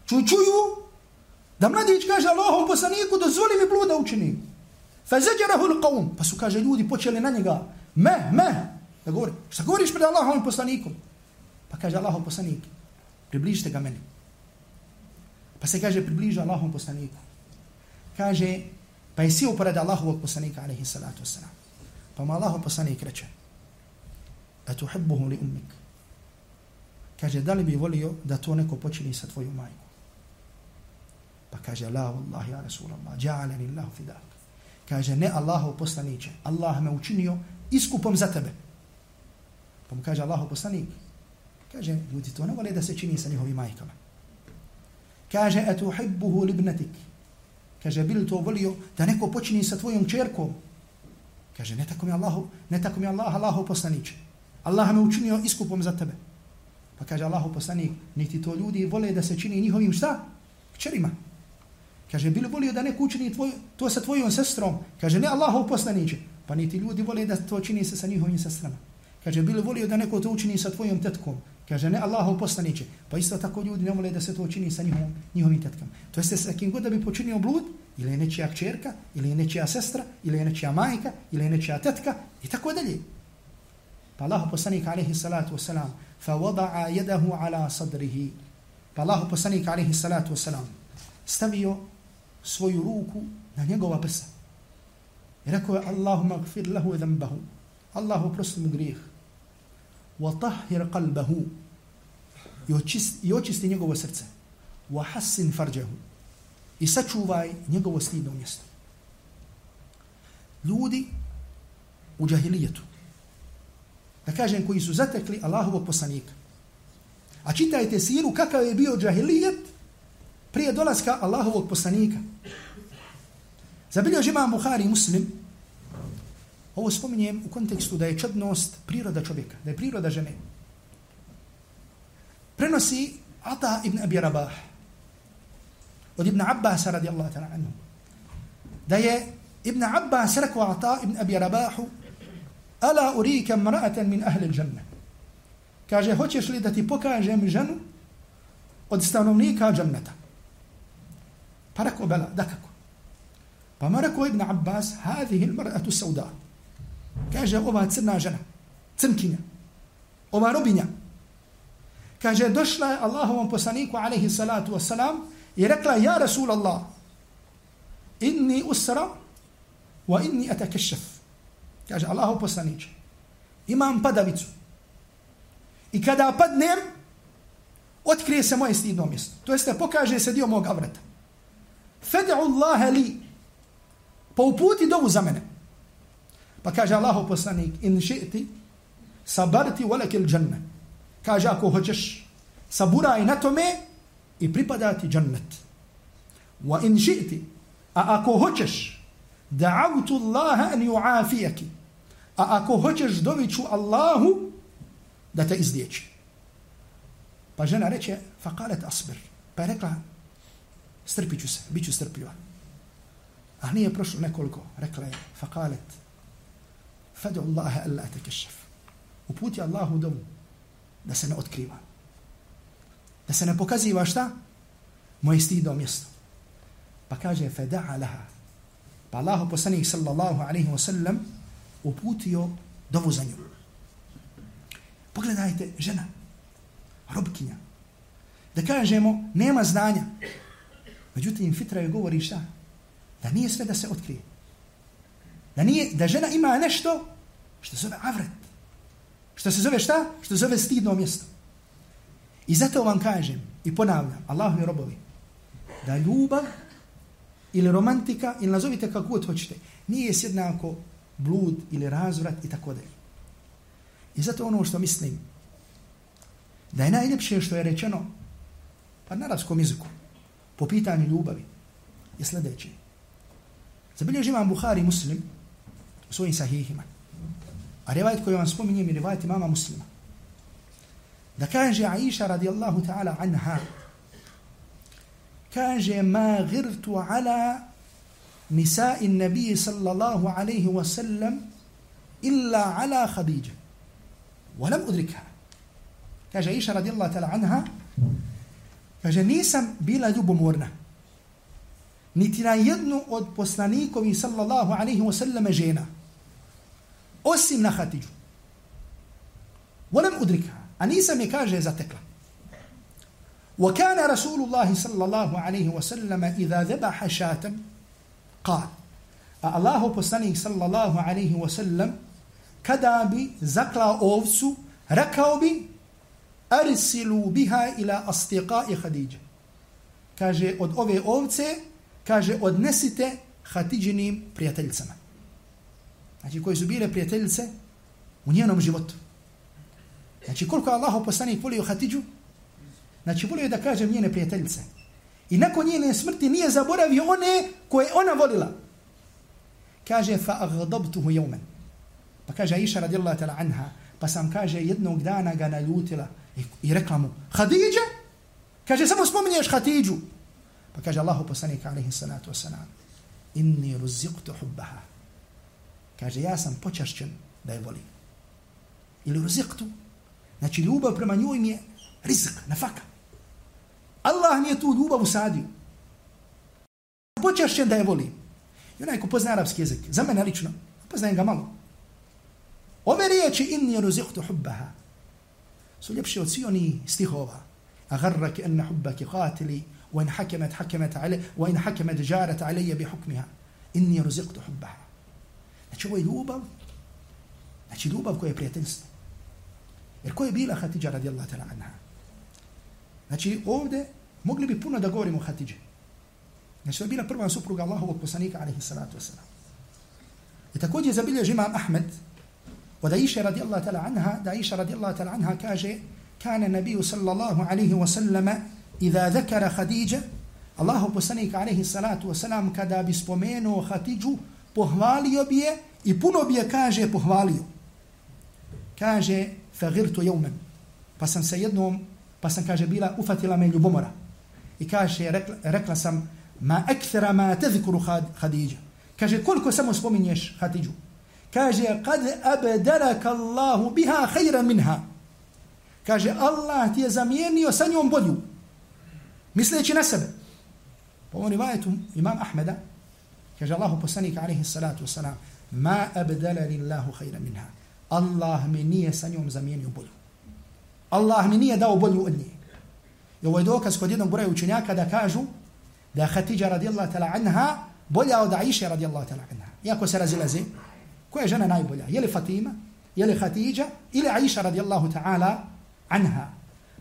Čuju, čuju da mladić kaže Allahom poslaniku dozvoli mi blud da učinim. Fa zađerahu l'qavm. Pa su, kaže, ljudi počeli na njega. Meh, meh. Da govori. Šta govoriš pred Allahovim poslanikom? Pa kaže Allahov poslanik, približite ga meni. Pa se kaže, približio Allahom poslaniku. Kaže, pa je sio pored Allahovog poslanika, alaihi salatu wasalam. Pa mu Allahov poslanik reče, a tu li ummik. Kaže, da li bi volio da to neko počini sa tvoju majkom? Pa kaže, la Allah, ja Rasulallah, ja'alani Allahu fidak. Kaže, ne Allahov poslaniće, Allah me učinio iskupom za tebe. Pa mu kaže Allahov poslanik, kaže, ljudi to ne vole da se čini sa njihovim majkama. Kaže, etu hibbuhu libnatik. Kaže, bil to volio da neko počini sa tvojom čerkom? Kaže, ne tako mi Allahu, ne tako mi Allah, Allahu poslaniće. Allah me učinio iskupom za tebe. Pa kaže Allahu poslanik, niti to ljudi vole da se čini njihovim šta? Kćerima. Kaže, bilo volio da neko učini tvoj, to sa tvojom sestrom? Kaže, ne Allahov poslaniće. Pa niti ljudi vole da to čini se sa njihovim sestrama. Kaže, bilo volio da neko to učini sa tvojom tetkom? Kaže, ne Allahov poslaniće. Pa isto tako ljudi ne vole da se to učini sa njihovom, njihovim tetkom. To jeste sa kim god da bi počinio blud, ili je nečija kćerka, ili je nečija sestra, ili je nečija majka, ili je nečija tetka, i tako dalje. Pa Allah poslanik alaihi salatu wasalam, fa wada'a jedahu ala sadrihi. Pa Allah poslanik alaihi salatu wasalam, stavio svoju ruku na njegova prsa. I rekao je, Allahumma gfir lahu dhambahu. Allahu prosti mu grijeh. وطهر قلبه qalbahu. I očisti, njegovo srce. وحسن فرجه. I sačuvaj njegovo stidno mjesto. Ljudi u džahilijetu da kažem, koji su zatekli Allahovog poslanika. A čitajte siru kakav je bio džahilijet prije dolaska Allahovog poslanika. Zabilio žima Buhari muslim, ovo spominjem u kontekstu da je čadnost priroda čovjeka, da je priroda žene. Prenosi Ata ibn Abi Rabah od ibn Abbas radijallahu ta'ala anhu. Da je ibn Abbas rekao Ata ibn Abi Rabahu Ala urika mra'atan min ahli džanne. Kaže, hoćeš li da ti pokažem ženu od stanovnika džanneta? Pa rekao, bela, da kako? Pa ma rekao Ibn Abbas, hadihi mra'atu sauda. Kaže, ova crna žena, crnkinja, ova robinja. Kaže, došla je Allahovom poslaniku, alaihi salatu wasalam, i rekla, ja Rasul Allah, inni usra, wa inni atakešef. Kaže, Allahov poslaniče, imam padavicu. I kada padnem, otkrije se moje stidno mjesto. To jeste, pokaže se dio mog avrata. Fed'u Allahe li, pa pouputi dovu za mene. Pa kaže Allahu poslanik, in ši'ti, sabarti walakil džanne. Kaže, ako hoćeš, saburaj na tome i pripadati džannet. Wa in ši'ti, a ako hoćeš, da'avtu Allaha an ju'afijaki. A ako hoćeš doviću Allahu da te izliječi. Pa žena reče, faqalet asbir. Pa je rekla, strpit ću se, bit ću strpljiva. A nije prošlo nekoliko. Rekla je, faqalet, fadu Allahe alla te. Uputi Allahu domu da se ne otkriva. Da se ne pokaziva šta? Moje stido mjesto. Pa kaže, fada'a laha. Pa Allahu poslanik sallallahu alaihi wa sallam uputio dovu za nju. Pogledajte, žena, robkinja. Da kažemo, nema znanja. Međutim, fitra je govori šta? Da nije sve da se otkrije. Da, nije, da žena ima nešto što se zove avret. Što se zove šta? Što se zove stidno mjesto. I zato vam kažem i ponavljam, Allahu mi robovi, da ljubav ili romantika, ili nazovite kako god hoćete, nije sjednako blud ili razvrat i tako dalje. I zato ono što mislim, da je najljepše što je rečeno, pa na arabskom jeziku, po pitanju ljubavi, je sljedeće. Zabilježi imam Buhari muslim u svojim sahihima. A revajt koji vam spominjem je revajt imama muslima. Da kaže Aisha radijallahu ta'ala anha, kaže ma girtu ala nisa'i nabiji sallallahu alaihi wa sallam illa ala Khadija. Walam udrikha. Kaže Aisha radijallahu ta'ala anha, kaže nisam bila ljubomorna. Niti na jednu od poslanikovi sallallahu alaihi wa sallam žena. Osim na Khadiju. Walam udrikha. A nisam je, kaže, zatekla. وكان رسول الله صلى الله عليه وسلم إذا ذبح شاة قال الله بسنه صلى الله عليه وسلم kada bi zakla ovcu, rekao bi arsilu biha ila astiqai Khadija. Kaže, od ove ovce, kaže, odnesite Khadidžinim prijateljicama. Znači, koje su bile prijateljice u njenom životu. Znači, koliko Allah poslanik volio Hatidžu? Znači, volio da kažem njene prijateljice. I nakon njene smrti nije zaboravio one koje ona volila. Kaže, fa agdabtuhu jaumen. Pa kaže Aisha radijallahu ta'la anha, pa sam, kaže, jednog dana ga naljutila i, i rekla mu, Hadidža? Kaže, samo spominješ Hatidžu. Pa kaže Allah poslanik alaihi salatu wasalam, inni ruziktu hubbaha. Kaže, ja sam počašćen da je volim. Ili ruziktu, Znači, ljubav prema njoj mi je rizik, nafaka. Allah mi je tu ljubav usadio. Počašćen da je volim. I onaj ko pozna arapski jezik, za mene lično, poznajem ga malo. Ove riječi inni ruziktu hubbaha su ljepše od svi oni stihova. Agarrake enna hubbake qatili wa in hakemet hakemet ale wa in hakemet jarat aleje bi hukmiha. Inni ruziktu hubbaha. Znači, ovo je ljubav. Znači, ljubav koja je prijateljstvo. Jer ko je bila Hatidža radijallahu ta'la anha? Znači ovdje mogli bi puno da govorimo o Hatidži. Znači to je bila prva supruga Allahovog poslanika alaihi salatu wasalam. I također zabilježi imam Ahmed od Aisha radijallahu ta'la anha, da Aisha radijallahu ta'la anha kaže كان النبي صلى الله عليه وسلم إذا ذكر خديجة الله poslanik عليه الصلاة والسلام kada bi spomenuo Hatidžu pohvalio bi je i puno bi je kaže pohvalio. Kaže fagirtu jeumen. Pa sam se jednom, pa sam, kaže, bila, ufatila me ljubomora. I kaže, rekla, rekla sam, ma ekthera ma tezikuru Hadidja. Kaže, koliko samo spominješ Hadidju? Kaže, kad abedaraka Allahu biha khayran minha. Kaže, Allah ti je zamijenio sa njom bolju. Misleći na sebe. Po ovom rivajetu imam Ahmeda, kaže Allahu poslanik alaihi salatu wasalam, ma abdelani Allahu khayran minha. Allah mi nije sa njom zamijenio bolju. Allah mi nije dao bolju od nje. I ovo je dokaz kod jednog broja učenjaka da kažu da je Hatidja radijallahu ta'la anha bolja od Aisha radijallahu ta'la anha. Iako se razilaze, koja je žena najbolja? Je li Fatima? Je li Hatidja? Ili Aisha radijallahu ta'ala anha?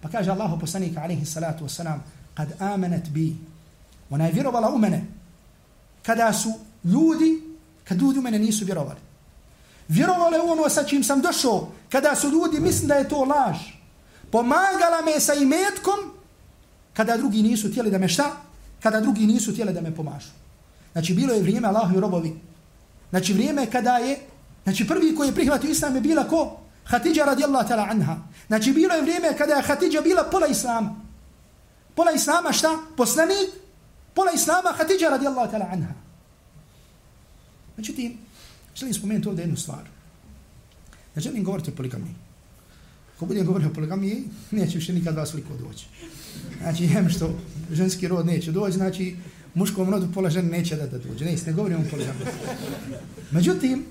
Pa kaže Allahu poslanika alaihi salatu wasalam kad amenet bi ona je vjerovala u mene kada su ljudi kad ljudi u mene nisu vjerovali Vjerovali u ono sa čim sam došao, kada su ljudi mislim da je to laž. Pomagala me sa imetkom, kada drugi nisu tijeli da me šta? Kada drugi nisu tijeli da me pomažu. Znači, bilo je vrijeme Allahu i robovi. Znači, vrijeme kada je, znači, prvi koji je prihvatio islam je bila ko? Hatidja radijallahu ta'ala anha. Znači, bilo je vrijeme kada je Hatidja bila pola islama. Pola islama šta? Poslanik? Pola islama Hatidža radijallahu ta'ala anha. Međutim, Želim spomenuti ovdje jednu stvar. Ne želim govoriti o poligamiji. Ko budem govorio o poligamiji, neće više nikad vas liko doći. Znači, jem što ženski rod neće doći, znači, muškom rodu pola žene neće da, da dođe. Ne, ne govorim o poligamiji. Međutim,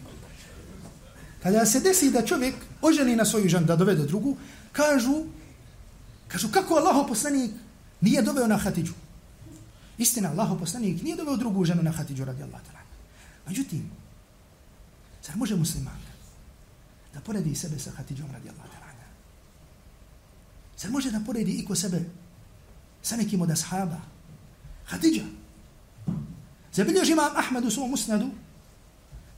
Kada se desi da čovjek oženi na svoju ženu da dovede drugu, kažu, kažu kako Allah poslanik nije doveo na Hatidžu. Istina, Allah poslanik nije doveo drugu ženu na Hatidžu radi Allah. Međutim, zar može musliman da poredi sebe sa Hatidžom radi Allah? Zar može da poredi iko sebe sa nekim od ashaba? Hatidža. Zabilježi imam Ahmed u svom musnadu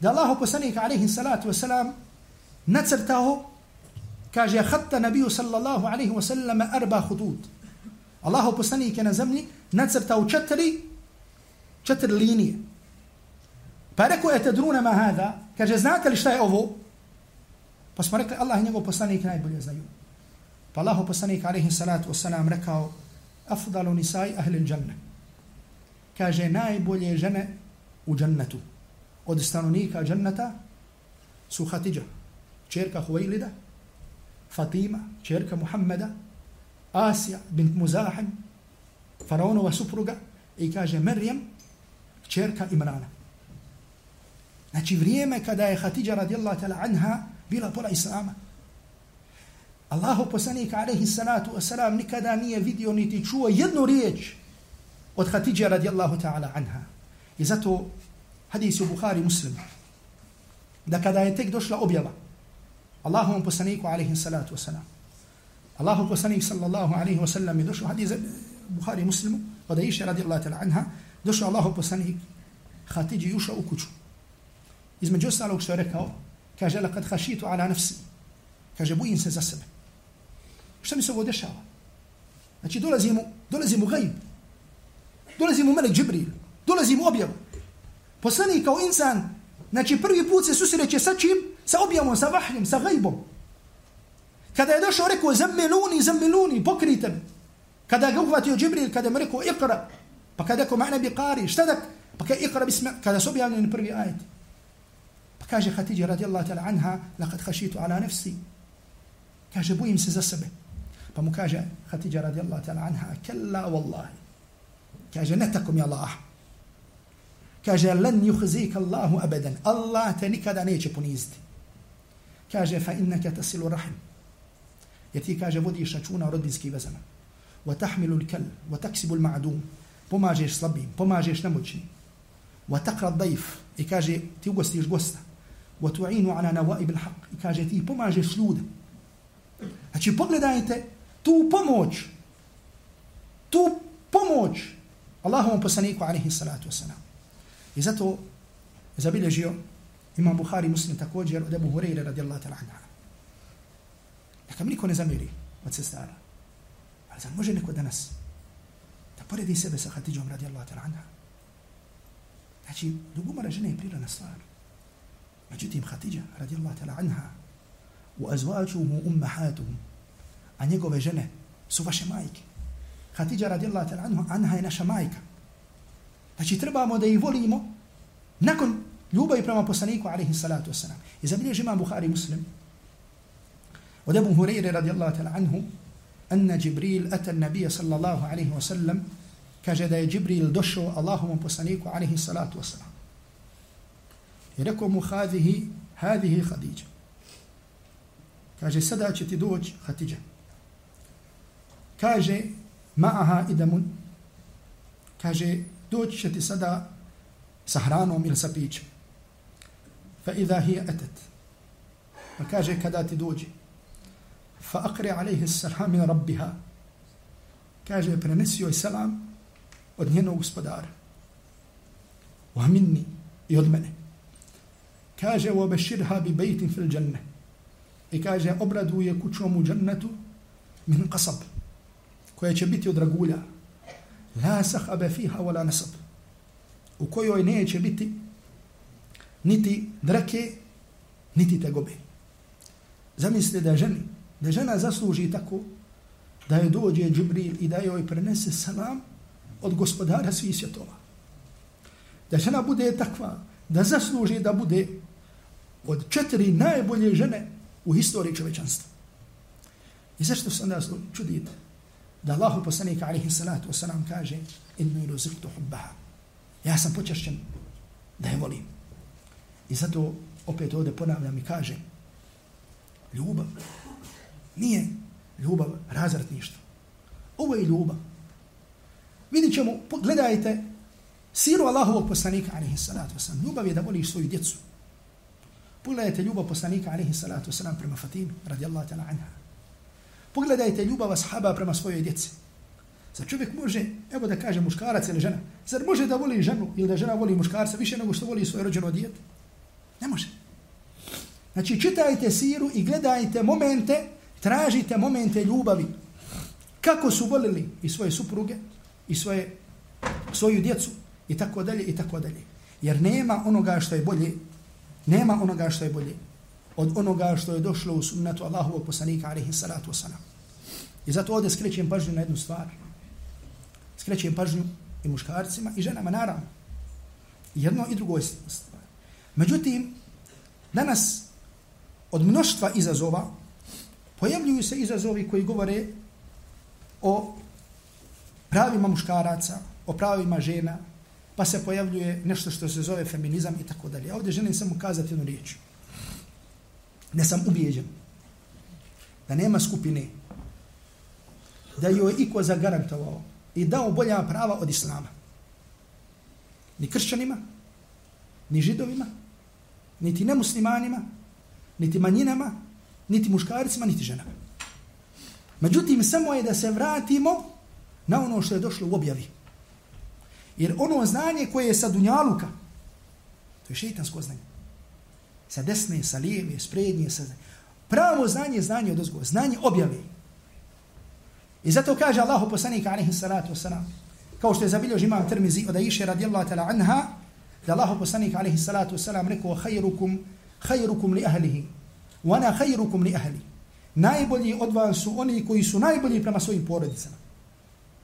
da Allah poslanik alaihi salatu wasalam nacrtao kaže hatta nabiju sallallahu alaihi wasallam arba hudud. Allahov poslanik je na zemlji nacrtao četiri četiri linije. Pa rekao ete druna ma hada, kaže znate li šta je ovo? Pa smo rekli Allah i njegov poslanik najbolje znaju. Pa Allahov poslanik alaihi salatu wasalam rekao afdalu nisaj ahlil džanne. Kaže najbolje žene u džannetu. Od stanovnika džanneta su Hatidža, čerka Huvejlida, Fatima, čerka Muhammeda, Asija bint Muzahim, faraonova supruga i kaže Merjem, čerka Imrana. Znači vrijeme kada je Hatidža radijallahu ta'la anha bila pola Islama. Allahu poslanik alaihi salatu wasalam nikada nije vidio niti čuo jednu riječ od Hatidža radijallahu ta'ala anha. I zato hadis u Bukhari muslim da kada je tek došla objava Allahu poslaniku alaihi salatu wasalam Allahu poslanik sallallahu alaihi wasallam je došao hadis Buhari muslimu od Aisha radijallahu ta'ala anha došao Allahu poslanik Hatidži ušao u kuću. Između ostalog što je rekao kaže lakad hašitu ala nafsi kaže bojim se za sebe Šta mi se ovo dešava? Znači, dolazi mu, dolazi mu gajb. Dolazi mu melek Džibril. Dolazi mu objav. Poslanik kao insan, znači prvi put se susreće sa čim? Sa objavom, sa vahljom, sa gajbom. Kada je došao, rekao, zambeluni, zambeluni, pokrite me. Kada ga uhvatio Džibril, kada mu rekao, ikra. Pa kada ko ma'na bi qari, šta da? Pa kada ikra bisma, kada su objavljeni prvi ajet. Pa kaže Hatidja radijallahu ta'ala anha, lakad hašitu ala nefsi. Kaže, bojim se za sebe. Pa mu kaže Hatidja radijallahu ta'ala anha, kella wallahi. Kaže, ne tako mi Allah. Kaže, len juhzika Allahu abadan. Allah te nikada neće poniziti. Kaže, fa innaka tasilu rahim. Jer ti, kaže, vodiš računa o rodbinskih vezama. Wa tahmilu al-kal, wa taksibu al-ma'dum. Pomažeš slabim, pomažeš nemoćnim. Wa taqra dajf. I kaže, ti ugostiš gosta. Wa tu'inu ala nawaib al-haq, I kaže, ti pomažeš ljude. Znači, pogledajte, tu pomoć, tu pomoć Allahovom poslaniku alaihi salatu wasalam. I zato zabilježio imam Buhari muslim također od Ebu Hureyre radijallahu ta'ala anha. Neka mi niko ne zamiri od sestara. Ali zar može neko danas da poredi sebe sa Hatidžom radijallahu ta'la anha? Znači, ljubomora žene je prirodna stvar. Međutim, Hatidža radijallahu ta'la anha u azvačuhu ummahatuhum a njegove žene su vaše majke. Hatidja radijallahu ta'ala anha, anha je naša majka. Znači trebamo da ih volimo nakon ljubavi prema poslaniku alaihi salatu wasalam. I zabilježi imam Bukhari muslim ولأبو هريرة رضي الله تعالى عنه أن جبريل أتى النبي صلى الله عليه وسلم كجد جبريل دشو اللهم بوسانيكو عليه الصلاة والسلام. يركم هذه هذه خديجة. كاجة سدى دوج خديجة. كاجا معها آدم كاجا دوج تسدى سهران وميل سبيج. فإذا هي أتت. فكاجا كدا تدوجي fa akri alaihi salam min rabbiha kaže prenesi joj salam od njenog gospodara wa minni i od mene kaže wa beširha bi bejtin fil džanne i kaže obraduje kućom u džannetu min qasab koja će biti od ragulja. La sahabe fiha wala nasab. U kojoj neće biti niti drake, niti tegobe. Zamislite da ženi, da žena zasluži tako da je dođe Džibril i da joj prenese salam od gospodara svih svjetova. Da žena bude takva, da zasluži da bude od četiri najbolje žene u historiji čovečanstva. I zašto se onda čudite? da Allahu poslanika alaihi salatu wasalam kaže innu ilu ziktu hubbaha. Ja sam počašćen da je volim. I zato opet ovdje ponavljam i kažem Ljubav. Nije ljubav razratništvo. Ovo je ljubav. Vidjet ćemo, gledajte, siru Allahovog poslanika, alaihi salatu wasalam, ljubav je da voliš svoju djecu. Pogledajte ljubav poslanika, alaihi salatu wasalam, prema Fatimi, radijallahu ta'ala anha. Pogledajte ljubav ashaba prema svojoj djeci. Zar čovjek može, evo da kaže muškarac ili žena, zar može da voli ženu ili da žena voli muškarca više nego što voli svoje rođeno dijete? Ne može. Znači, čitajte siru i gledajte momente, tražite momente ljubavi. Kako su volili i svoje supruge, i svoje, svoju djecu, i tako dalje, i tako dalje. Jer nema onoga što je bolje, nema onoga što je bolje od onoga što je došlo u sunnetu Allahovog poslanika, alaihi salatu wasalam. I zato ovdje skrećem pažnju na jednu stvar. Skrećem pažnju i muškarcima i ženama, naravno. Jedno i drugo je stvar. Međutim, danas od mnoštva izazova pojavljuju se izazovi koji govore o pravima muškaraca, o pravima žena, pa se pojavljuje nešto što se zove feminizam i tako dalje. Ovdje želim samo kazati jednu riječ. Ne sam ubijeđen da nema skupine da joj iko zagarantovao i dao bolja prava od islama. Ni kršćanima, ni židovima, niti nemuslimanima, niti manjinama, niti muškarcima, niti ženama. Međutim, samo je da se vratimo na ono što je došlo u objavi. Jer ono znanje koje je sa dunjaluka, to je šeitansko znanje. Sa desne, sa lijeve, s prednje, sa... Pravo znanje je znanje od ozgo, znanje objave. I zato kaže Allahu poslanik alaihi salatu wasalam, kao što je zabilio imam termizi od Aisha radijallahu ta'la anha, da Allahu poslanik alaihi salatu wasalam rekao, hajrukum, hajrukum li ahlihi, wana khayrukum li ahli. Najbolji od vas su oni koji su najbolji prema svojim porodicama.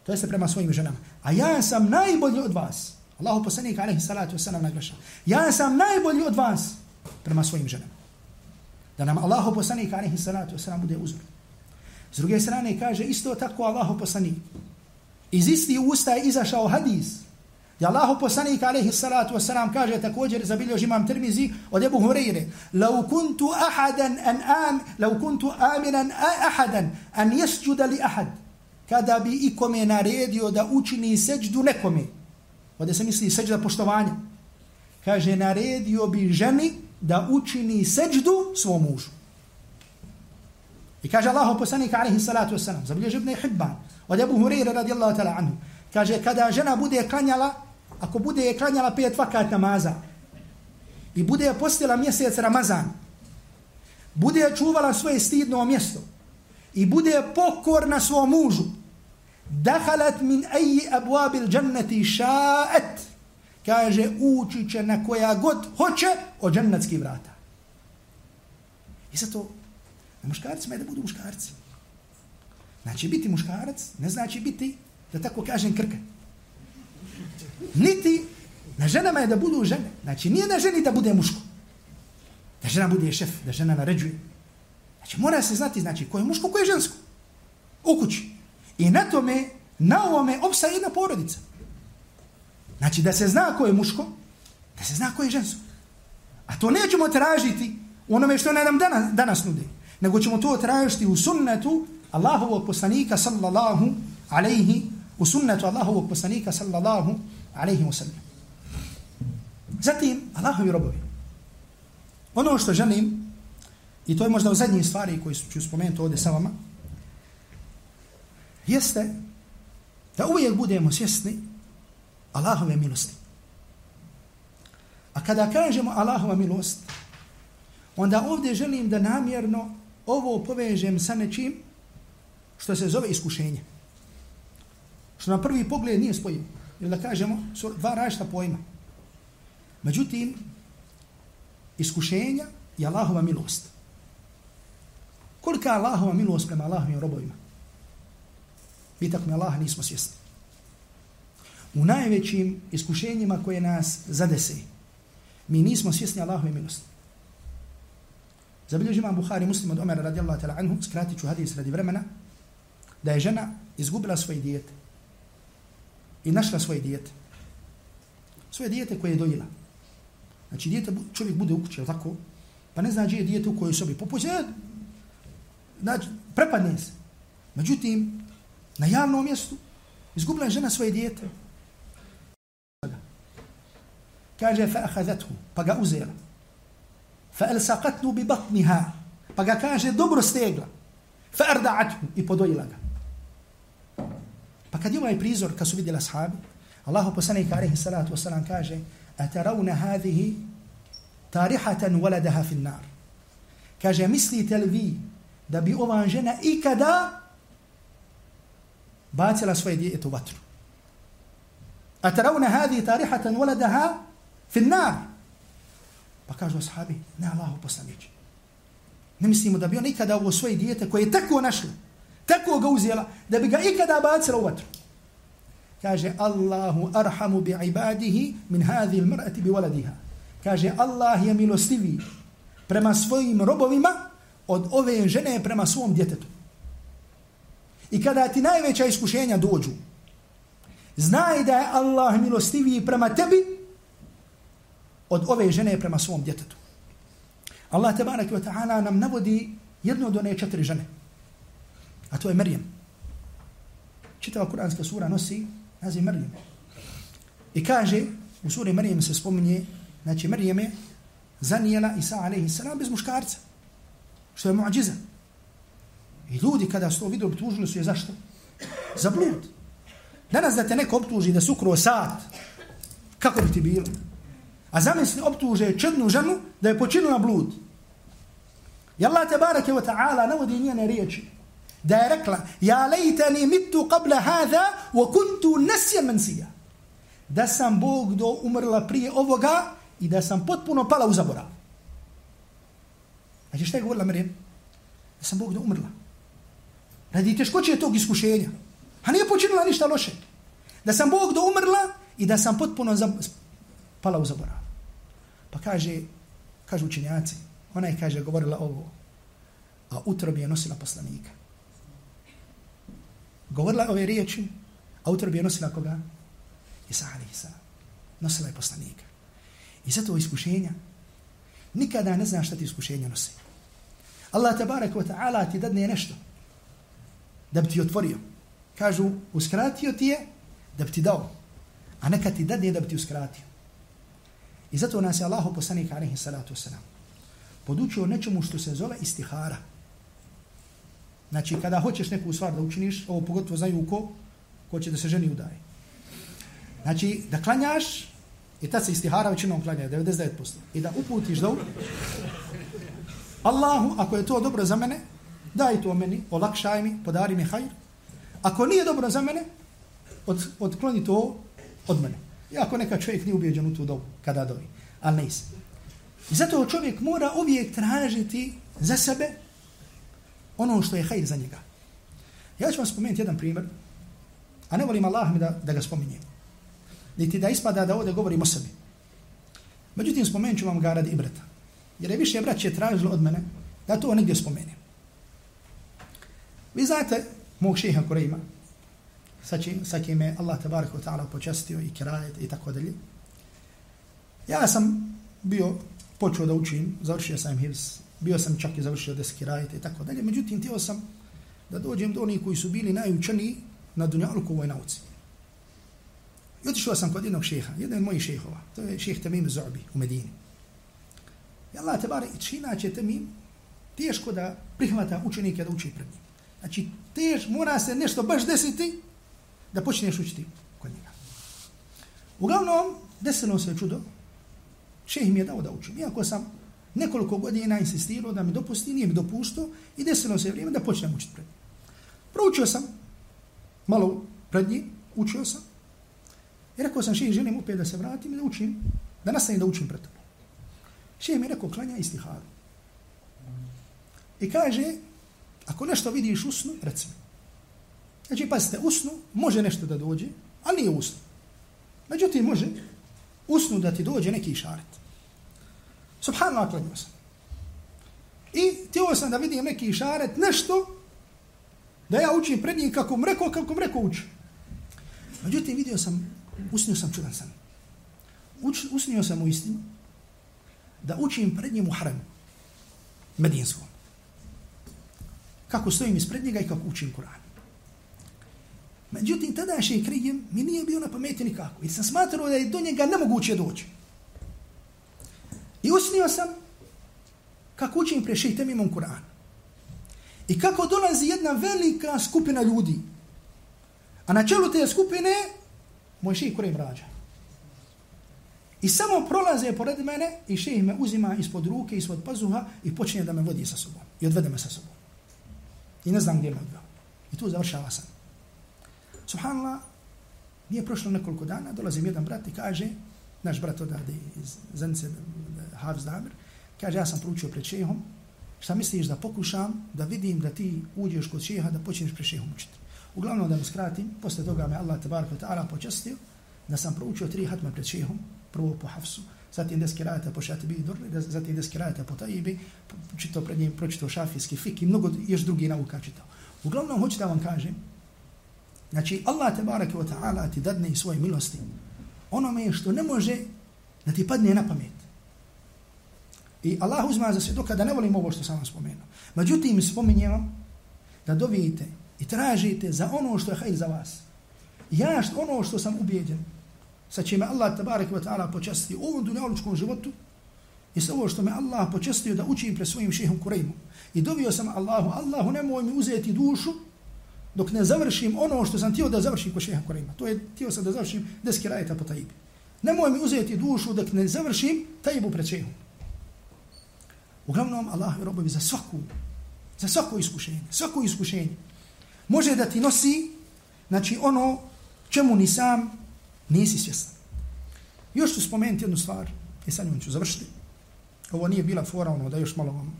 To jeste prema svojim ženama. A ja sam najbolji od vas. Allahu poslanik alaihi salatu wasalam naglaša. Ja sam najbolji od vas prema svojim ženama. Da nam Allahu poslanik alaihi salatu wasalam bude uzor. S druge strane kaže isto tako Allahu poslanik. Iz isti usta je izašao hadis. Da Allahu poslanik alaihi salatu wasalam kaže također zabilio imam Tirmizi od Ebu Hureyre. لو كنت ahadan an am, لو كنت aminan ahadan an يسجد li kada bi ikome naredio da učini seđdu nekome, ovdje se misli seđda poštovanja, kaže naredio bi ženi da učini seđdu svom mužu. I kaže Allah poslanik alaihi salatu wasalam, zabilježi ibn Hibban, od Ebu Hureyre radijallahu ta'ala anhu, kaže kada žena bude klanjala, ako bude je klanjala pet vakat namaza, i bude je postila mjesec Ramazan, bude je čuvala svoje stidno mjesto, i bude je pokorna svom mužu, dahalat min ayi abwabil jannati sha'at kaže ući će na koja god hoće od džennetskih vrata. I zato na muškarcima je da budu muškarci. Znači biti muškarac ne znači biti, da tako kažem, krka. Niti na ženama je da budu žene. Znači nije na ženi da bude muško. Da žena bude šef, da žena naređuje. Znači, mora se znati, znači, ko je muško, ko je žensko. U kući. I na tome, na ovome, opsa jedna porodica. Znači, da se zna ko je muško, da se zna ko je žensko. A to nećemo tražiti u onome što ne nam danas, danas nude. Nego ćemo to tražiti u sunnetu Allahovog poslanika sallallahu alaihi, u sunnetu Allahovog poslanika sallallahu alaihi wasallam. Zatim, Allahovi robovi. Ono što želim I to je možda u zadnjih stvari koji ću spomenuti ovdje sa vama, jeste da uvijek budemo svjesni Allahove milosti. A kada kažemo Allahova milost, onda ovdje želim da namjerno ovo povežem sa nečim što se zove iskušenje. Što na prvi pogled nije spojivo. Ili da kažemo, su dva različita pojma. Međutim, iskušenja je Allahova milost. Kolika je Allahova milost prema Allahovim robovima? Mi tako mi Allah nismo svjesni. U najvećim iskušenjima koje nas zadese, mi nismo svjesni Allahove milosti. Zabilježi imam Buhari muslim od Omera radijallahu ta'la anhu, skratit ću hadis radi vremena, da je žena izgubila svoje dijete i našla svoje dijete. Svoje dijete koje je dojela. Znači dijete, čovjek bude u kući, tako? Pa ne zna gdje je dijete u kojoj sobi. Popuće, e, znači, prepadne se. Međutim, na javnom mjestu izgubila je žena svoje dijete. Kaže, fa ahazathu, pa ga uzela. Fa elsaqatnu bi batniha, pa ga kaže, dobro stegla. Fa arda'athu, i podojila ga. Pa kad je ovaj prizor, kad su vidjela sahabi, Allahu poslanik alaihi salatu wasalam kaže, atarawna hadhihi tarihatan waladaha fi nar. Kaže, mislite li vi da bi ova žena ikada bacila svoje dijete u vatru? Atarawna hadhihi tarihatan waladaha fi nar. Pa kažu ashabi, ne Allahu poslanici. Ne mislimo da bi on ikada ovo svoje dijete koje je tako našlo, tako ga uzela, da bi ga ikada bacila u vatru. Kaže, Allahu arhamu bi ibadihi min hadhi al mar'ati bi waladiha. Kaže, Allah je milostiviji prema svojim robovima od ove žene prema svom djetetu. I kada ti najveća iskušenja dođu, znaj da je Allah milostiviji prema tebi od ove žene prema svom djetetu. Allah tebarak wa ta'ala nam navodi jedno od one četiri žene. A to je Merijem. Čitava kuranska sura nosi naziv Merijem. I kaže, u suri Merijem se spominje, znači Merijem je zanijela Isa alaihi salam bez muškarca. Što je muđiza. I ljudi kada su to vidio, obtužili su je zašto? Za blud. Danas da te neko obtuži da su sat, kako bi ti bilo? A zamisli optuže čednu ženu da je počinila blud. I Allah te barake wa ta'ala navodi njene riječi. Da je rekla, ja lejtani mitu qabla hada wa kuntu nasja mansija. Da sam Bog do umrla prije ovoga i da sam potpuno pala u zaborav. Znači šta je govorila Miriam? Da sam Bog do umrla. Radi teškoće tog iskušenja. A nije počinila ništa loše. Da sam Bog do umrla i da sam potpuno za, pala u zaborav. Pa kaže, kaže učenjaci, ona je kaže govorila ovo, a utrobi je nosila poslanika. Govorila ove riječi, a utrobi je nosila koga? Isa ali Nosila je poslanika. I zato iskušenja, nikada ne znaš šta ti iskušenja nosi. Allah tabarak wa ta'ala ti dadne nešto da bi ti otvorio. Kažu, uskratio ti je da bi ti dao, a neka ti dadne da bi ti uskratio. I zato nas je Allah poslanik alaihi salatu wasalam podučio nečemu što se zove istihara. Znači, kada hoćeš neku stvar da učiniš, ovo pogotovo znaju ko, ko će da se ženi udaje. Znači, da klanjaš, i tad se istihara većinom klanja, 99%. I da uputiš da Allahu, ako je to dobro za mene, daj to meni, olakšaj mi, podari mi hajr. Ako nije dobro za mene, od, odkloni to od mene. Iako neka čovjek nije ubijeđen u tu dobu, kada dovi. Ali ne I zato čovjek mora uvijek tražiti za sebe ono što je hajr za njega. Ja ću vam spomenuti jedan primjer, a ne volim Allah mi da, da ga spominjem. Niti da ispada da ovdje govorim o sebi. Međutim, spomenut ću vam ga radi ibrata. Jer je više braće tražilo od mene da to negdje spomenem. Vi znate mog šeha Kurejma, sa, čim, sa kim je Allah tabaraka ta'ala počastio i kirajet i tako dalje. Ja sam bio počeo da učim, završio sam hivs, bio sam čak i završio deski i tako dalje. Međutim, tijelo sam da dođem do onih koji su bili najučeniji na dunjalku u ovoj nauci. I otišao sam kod jednog šeha, jedan od mojih šehova, to je šeh Tamim Zorbi u Medini. I Allah te bare, čina će Tamim teško da prihvata učenike da uči pred njim. Znači, tež, mora se nešto baš desiti da počneš učiti kod njega. Uglavnom, desilo se čudo, šeh mi je dao da učim. Iako sam nekoliko godina insistirao da mi dopusti, nije mi dopuštao i desilo se vrijeme da počnem učiti pred njim. Proučio sam, malo pred njim, učio sam. I rekao sam, šeh, želim opet da se vratim i da učim, da nastavim da učim pred tobom. Šeh mi rekao, klanja istiharu. I kaže, ako nešto vidiš usnu, reci mi. Znači, pazite, usnu može nešto da dođe, ali nije usnu. Međutim, može usnu da ti dođe neki šaret. Subhanallah, klanio sam. I htio sam da vidim neki šaret, nešto, da ja učim pred njim kako mu rekao, kako mu rekao uči. Međutim, vidio sam, usnio sam čudan sam. Uč, usnio sam u istinu da učim pred njim u haremu, medijinskom. kako stojim ispred njega i kako učim Kur'an. Međutim, tada še krijem mi nije bio na pameti nikako. I sam smatrao da je do njega nemoguće doći. I usnio sam kako učim prešej temimom imam Kur'an. I kako dolazi jedna velika skupina ljudi. A na čelu te skupine moj šejh Kur'an rađa. I samo prolaze pored mene i šejh me uzima ispod ruke, ispod pazuha i počinje da me vodi sa sobom. I odvede me sa sobom. I ne znam gdje me odveo. I tu završava sam. Subhanallah, nije prošlo nekoliko dana, dolazim jedan brat i kaže, naš brat odade iz Zenice, Hafiz Damir, kaže, ja sam proučio pred šehom, šta misliš da pokušam da vidim da ti uđeš kod šeha da počneš pred šehom učiti. Uglavnom da mu skratim, posle toga me Allah tabarak wa ta'ala počastio da sam proučio tri hatma pred šehom, prvo po Hafsu, zatim deski rajata po Šatibi i Durli, zatim deski rajata po Taibi, čitao pred njim, pročitao šafijski fik i mnogo još drugi nauka čitao. Uglavnom, hoću da vam kažem, Znači, Allah te wa ta'ala ti dadne i svoje milosti onome što ne može da ti padne na pamet. I Allah uzma za svjedoka da ne volim ovo što sam vam spomenuo. Međutim, spominjem vam da dovijete i tražite za ono što je hajl za vas. Ja što ono što sam ubijeđen, sa čime Allah te wa ta'ala počasti u ovom dunjalučkom životu, i sa ovo što me Allah počastio da učim pre svojim šehom Kurejmu. I dovio sam Allahu, Allahu nemoj mi uzeti dušu dok ne završim ono što sam htio da završim ko šeha Korejma. To je htio sam da završim deski rajeta po tajibi. Nemoj mi uzeti dušu dok ne završim tajibu pred šehom. Uglavnom, Allah je robovi za svaku, za svako iskušenje, svako iskušenje. Može da ti nosi, znači ono čemu ni sam nisi svjestan. Još ću spomenuti jednu stvar, e, i sad njom ću završiti. Ovo nije bila fora ono da još malo vam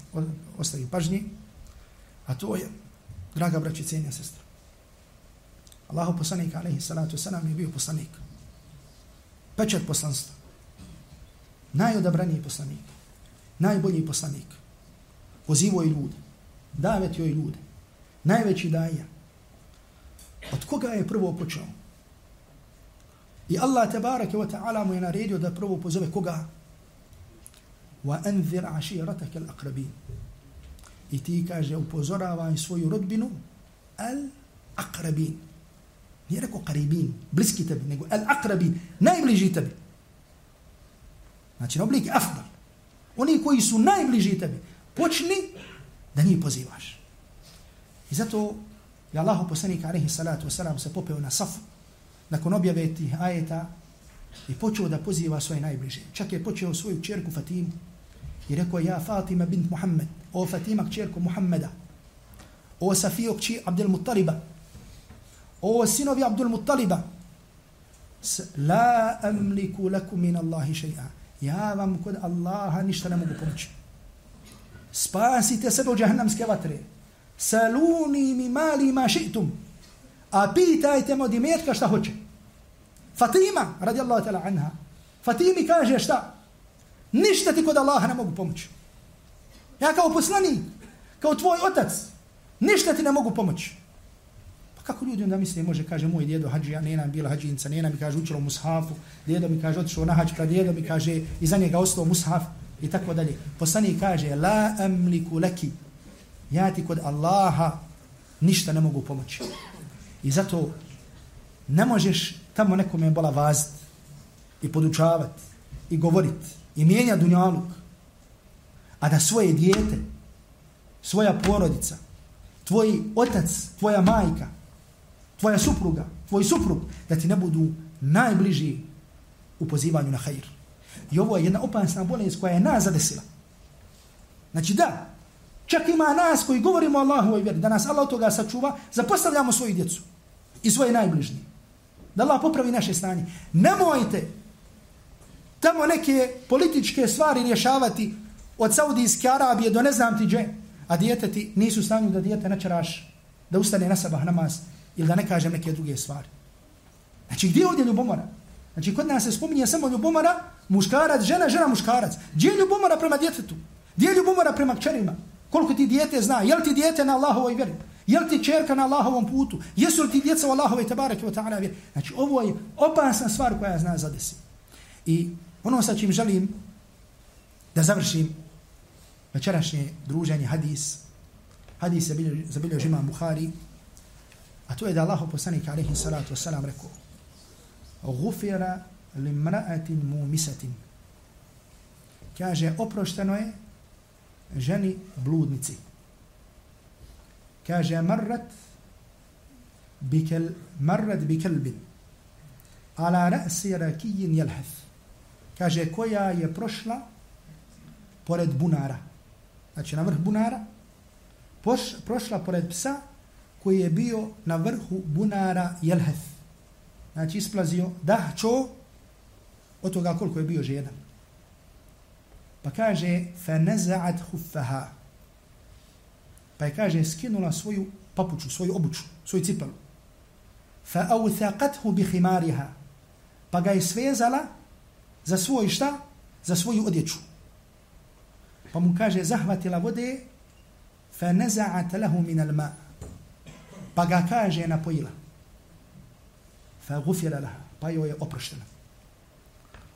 ostavim pažnje, a to je, draga braći, cijenja sestra. Allahu poslanik alaihi salatu wasalam je bio poslanik. Pečat poslanstva. Najodabraniji poslanik. Najbolji poslanik. Pozivo je ljude. Davetio je ljude. Najveći daja. Od koga je prvo počeo? I Allah tabaraka wa ta'ala mu je naredio da prvo pozove koga? Wa anzir aširataka al-aqrabin. I ti kaže upozoravaj svoju rodbinu al-aqrabin. Nije rekao karibin, bliski tebi, nego el akrabin, najbliži tebi. Znači, na oblik afdal. Oni koji su najbliži tebi, počni da njih pozivaš. I zato je Allah poslanik alaihi salatu wasalam se popeo na safu nakon objave tih ajeta i počeo da poziva svoje najbliže. Čak je počeo svoju čerku Fatimu i rekao ja Fatima bint Muhammed, o Fatima kćerku Muhammeda, o Safiju kći Abdel Muttaliba, o sinovi Abdul Muttaliba, la amliku laku min Allahi še'a. Ja vam kod Allaha ništa ne mogu pomoći. Spasite sebe u džahannamske vatre. Saluni mi mali ma šitum. A pitajte mu dimetka šta hoće. Fatima, radijallahu ta'la anha, Fatimi kaže šta? Ništa ti kod Allaha ne mogu pomoći. Ja kao poslani, kao tvoj otac, ništa ti ne mogu pomoći. Kako ljudi onda misle, može, kaže, moj djedo hađija, nena bila hađinca, nena mi kaže, učilo mushafu, djedo mi kaže, otišao na hađ, pra djedo mi kaže, iza njega ostao mushaf, i tako dalje. Poslani kaže, la amliku laki, ja ti kod Allaha ništa ne mogu pomoći. I zato ne možeš tamo nekome bola vazit i podučavat i govorit i mijenja dunjaluk, a da svoje dijete, svoja porodica, tvoj otac, tvoja majka, tvoja supruga, tvoj suprug, da ti ne budu najbliži u pozivanju na hajr. I ovo je jedna opasna bolest koja je nas zadesila. Znači da, čak ima nas koji govorimo Allahu i vjeri, da nas Allah toga sačuva, zapostavljamo svoju djecu i svoje najbližnje. Da Allah popravi naše stanje. Nemojte tamo neke političke stvari rješavati od Saudijske Arabije do ne znam ti dže, a dijete ti nisu stanju da dijete načeraš, da ustane na sabah namaz, ili da ne kažem neke druge stvari. Znači, gdje je ovdje ljubomora? Znači, kod nas se spominje samo ljubomora, muškarac, žena, žena, muškarac. Gdje je ljubomora prema djetetu? Gdje je ljubomora prema kćerima? Koliko ti dijete zna? Jel ti dijete na Allahovoj vjeri? Jel ti čerka na Allahovom putu? Jesu li ti djeca u Allahove tabarake wa ta'ala vjeri? Znači, ovo je opasna stvar koja zna zadesi. I ono sa čim želim da završim večerašnje druženje hadis hadis zabilio žima Buhari a to je da Allah poslanik alaihi salatu wasalam rekao, gufira limra'atin mumisatin. Kaže, oprošteno je ženi bludnici. Kaže, marrat bikel, marrat bikelbin ala ra'si rakijin jelhef. Kaže, koja je prošla pored bunara. Znači, na vrh bunara, poš, prošla pored psa koji je bio na vrhu bunara jelhef. Znači, isplazio dahčo od toga koliko je bio žedan. Pa kaže, fa neza'at huffaha. Pa je kaže, skinula svoju papuču, svoju obuču, svoju cipelu. Fa authaqathu bi khimariha. Pa ga je svezala za svoj šta? Za svoju odjeću. Pa mu kaže, zahvatila vode, fa neza'at lahu min al. Pa ga kaže, napojila. Fa gufira laha. Pa joj je oprošteno.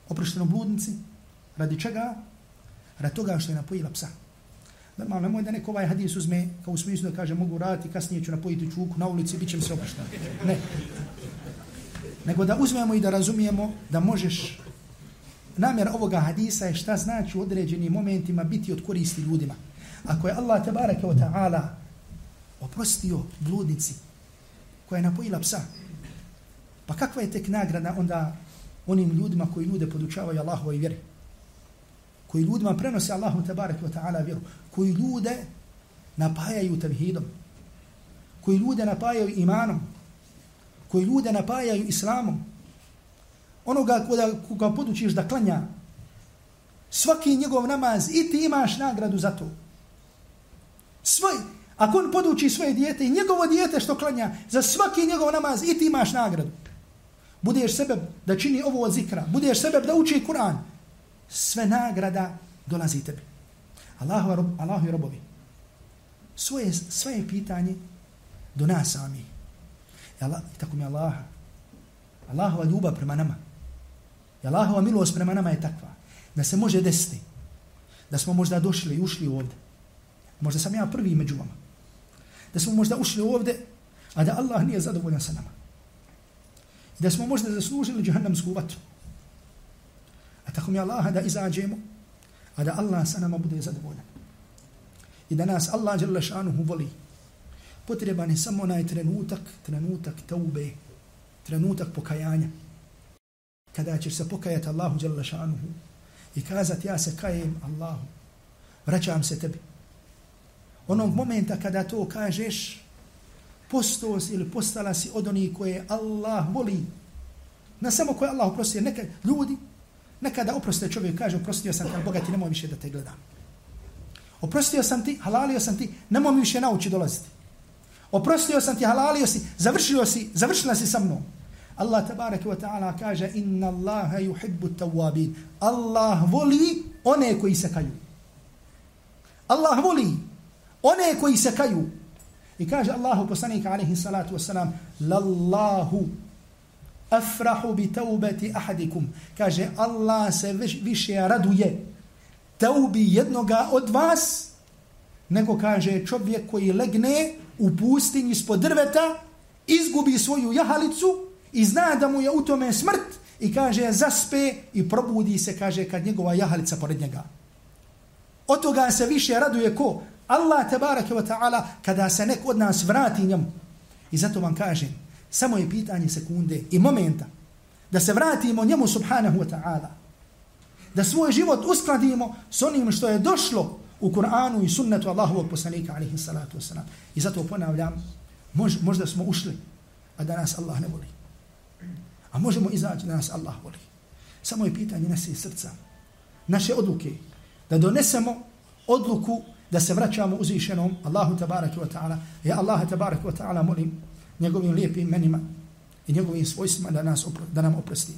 Oprošteno bludnici. Radi čega? Radi toga što je napojila psa. Normalno, nemoj da neko ovaj hadis uzme kao u smislu da kaže mogu raditi, kasnije ću napojiti čuku na ulici, bit će mi se oprošteno. Ne. Nego da uzmemo i da razumijemo da možeš namjer ovoga hadisa je šta znači u određenim momentima biti od koristi ljudima. Ako je Allah tabaraka wa ta'ala oprostio bludnici koja je napojila psa, pa kakva je tek nagrada onda onim ljudima koji ljude podučavaju Allahovoj vjeri? Koji ljudima prenose Allahu tabaraka wa ta'ala vjeru? Koji ljude napajaju tevhidom? Koji ljude napajaju imanom? Koji ljude napajaju islamom? onoga koga, koga podučiš da klanja, svaki njegov namaz i ti imaš nagradu za to. Svoj, ako on poduči svoje dijete i njegovo dijete što klanja, za svaki njegov namaz i ti imaš nagradu. Budeš sebe da čini ovo od zikra, budeš sebe da uči Kur'an, sve nagrada dolazi tebi. Allahu, rob, Allahu i robovi. Svoje, svoje pitanje do nas sami. Allah, tako mi Allaha. Allahova ljubav prema nama. I Allahova milost prema nama je takva da se može desiti da smo možda došli i ušli ovdje. Možda sam ja prvi među vama. Da smo možda ušli ovde, a da Allah nije zadovoljan sa nama. I da smo možda zaslužili džahannamsku vatru. A tako mi Allah da izađemo, a da Allah sa nama bude zadovoljan. I da nas Allah žele šanuhu voli. Potreban je samo onaj trenutak, trenutak taube, trenutak pokajanja kada ćeš se pokajati Allahu dželle šanuhu i kazati ja se kajem Allahu vraćam se tebi onog momenta kada to kažeš postao si ili postala si od onih koje Allah voli na samo koje Allah oprosti neka ljudi nekada oproste čovjek kaže oprostio sam kad bogati nemoj više da te gledam oprostio sam ti halalio sam ti nemoj mi više nauči dolaziti oprostio sam ti halalio si završio si završila si sa mnom Allah tabaraka wa ta'ala kaže inna Allaha yuhibbu tawabin. Allah voli one koji se kaju. Allah voli one koji se kaju. I kaže Allahu poslanik alaihi salatu wasalam lallahu afrahu bi taubati ahadikum. Kaže Allah se više raduje taubi jednoga od vas nego kaže čovjek koji legne u pustinji ispod drveta izgubi svoju jahalicu i zna da mu je u tome smrt i kaže zaspe i probudi se, kaže, kad njegova jahalica pored njega. Od toga se više raduje ko? Allah tabaraka wa ta'ala kada se nek od nas vrati njemu. I zato vam kažem, samo je pitanje sekunde i momenta da se vratimo njemu subhanahu wa ta'ala. Da svoj život uskladimo s onim što je došlo u Kur'anu i sunnetu Allahovog poslanika alaihi salatu wasalam. I zato ponavljam, mož, možda smo ušli, a da nas Allah ne voli. A možemo izaći da nas Allah voli. Samo je pitanje nasi srca, naše odluke, da donesemo odluku da se vraćamo uzvišenom Allahu tabaraka wa ta'ala. Ja Allaha tabaraka wa ta'ala molim njegovim lijepim menima i njegovim svojstvima da, nas da nam oprosti.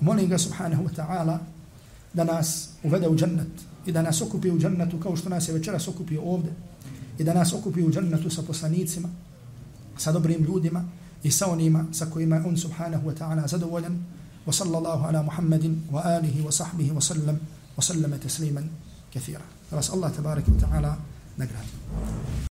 Molim ga subhanahu wa ta'ala da nas uvede u džennet i da nas okupi u džennetu kao što nas je večeras okupio ovde i da nas okupi u džennetu sa poslanicima, sa dobrim ljudima, i sa onima sa kojima on subhanahu wa ta'ala zadovoljan wa sallallahu ala muhammadin wa alihi wa sahbihi wa sallam wa sallama tasliman kathira. Vas Allah tabarak wa ta'ala nagradi.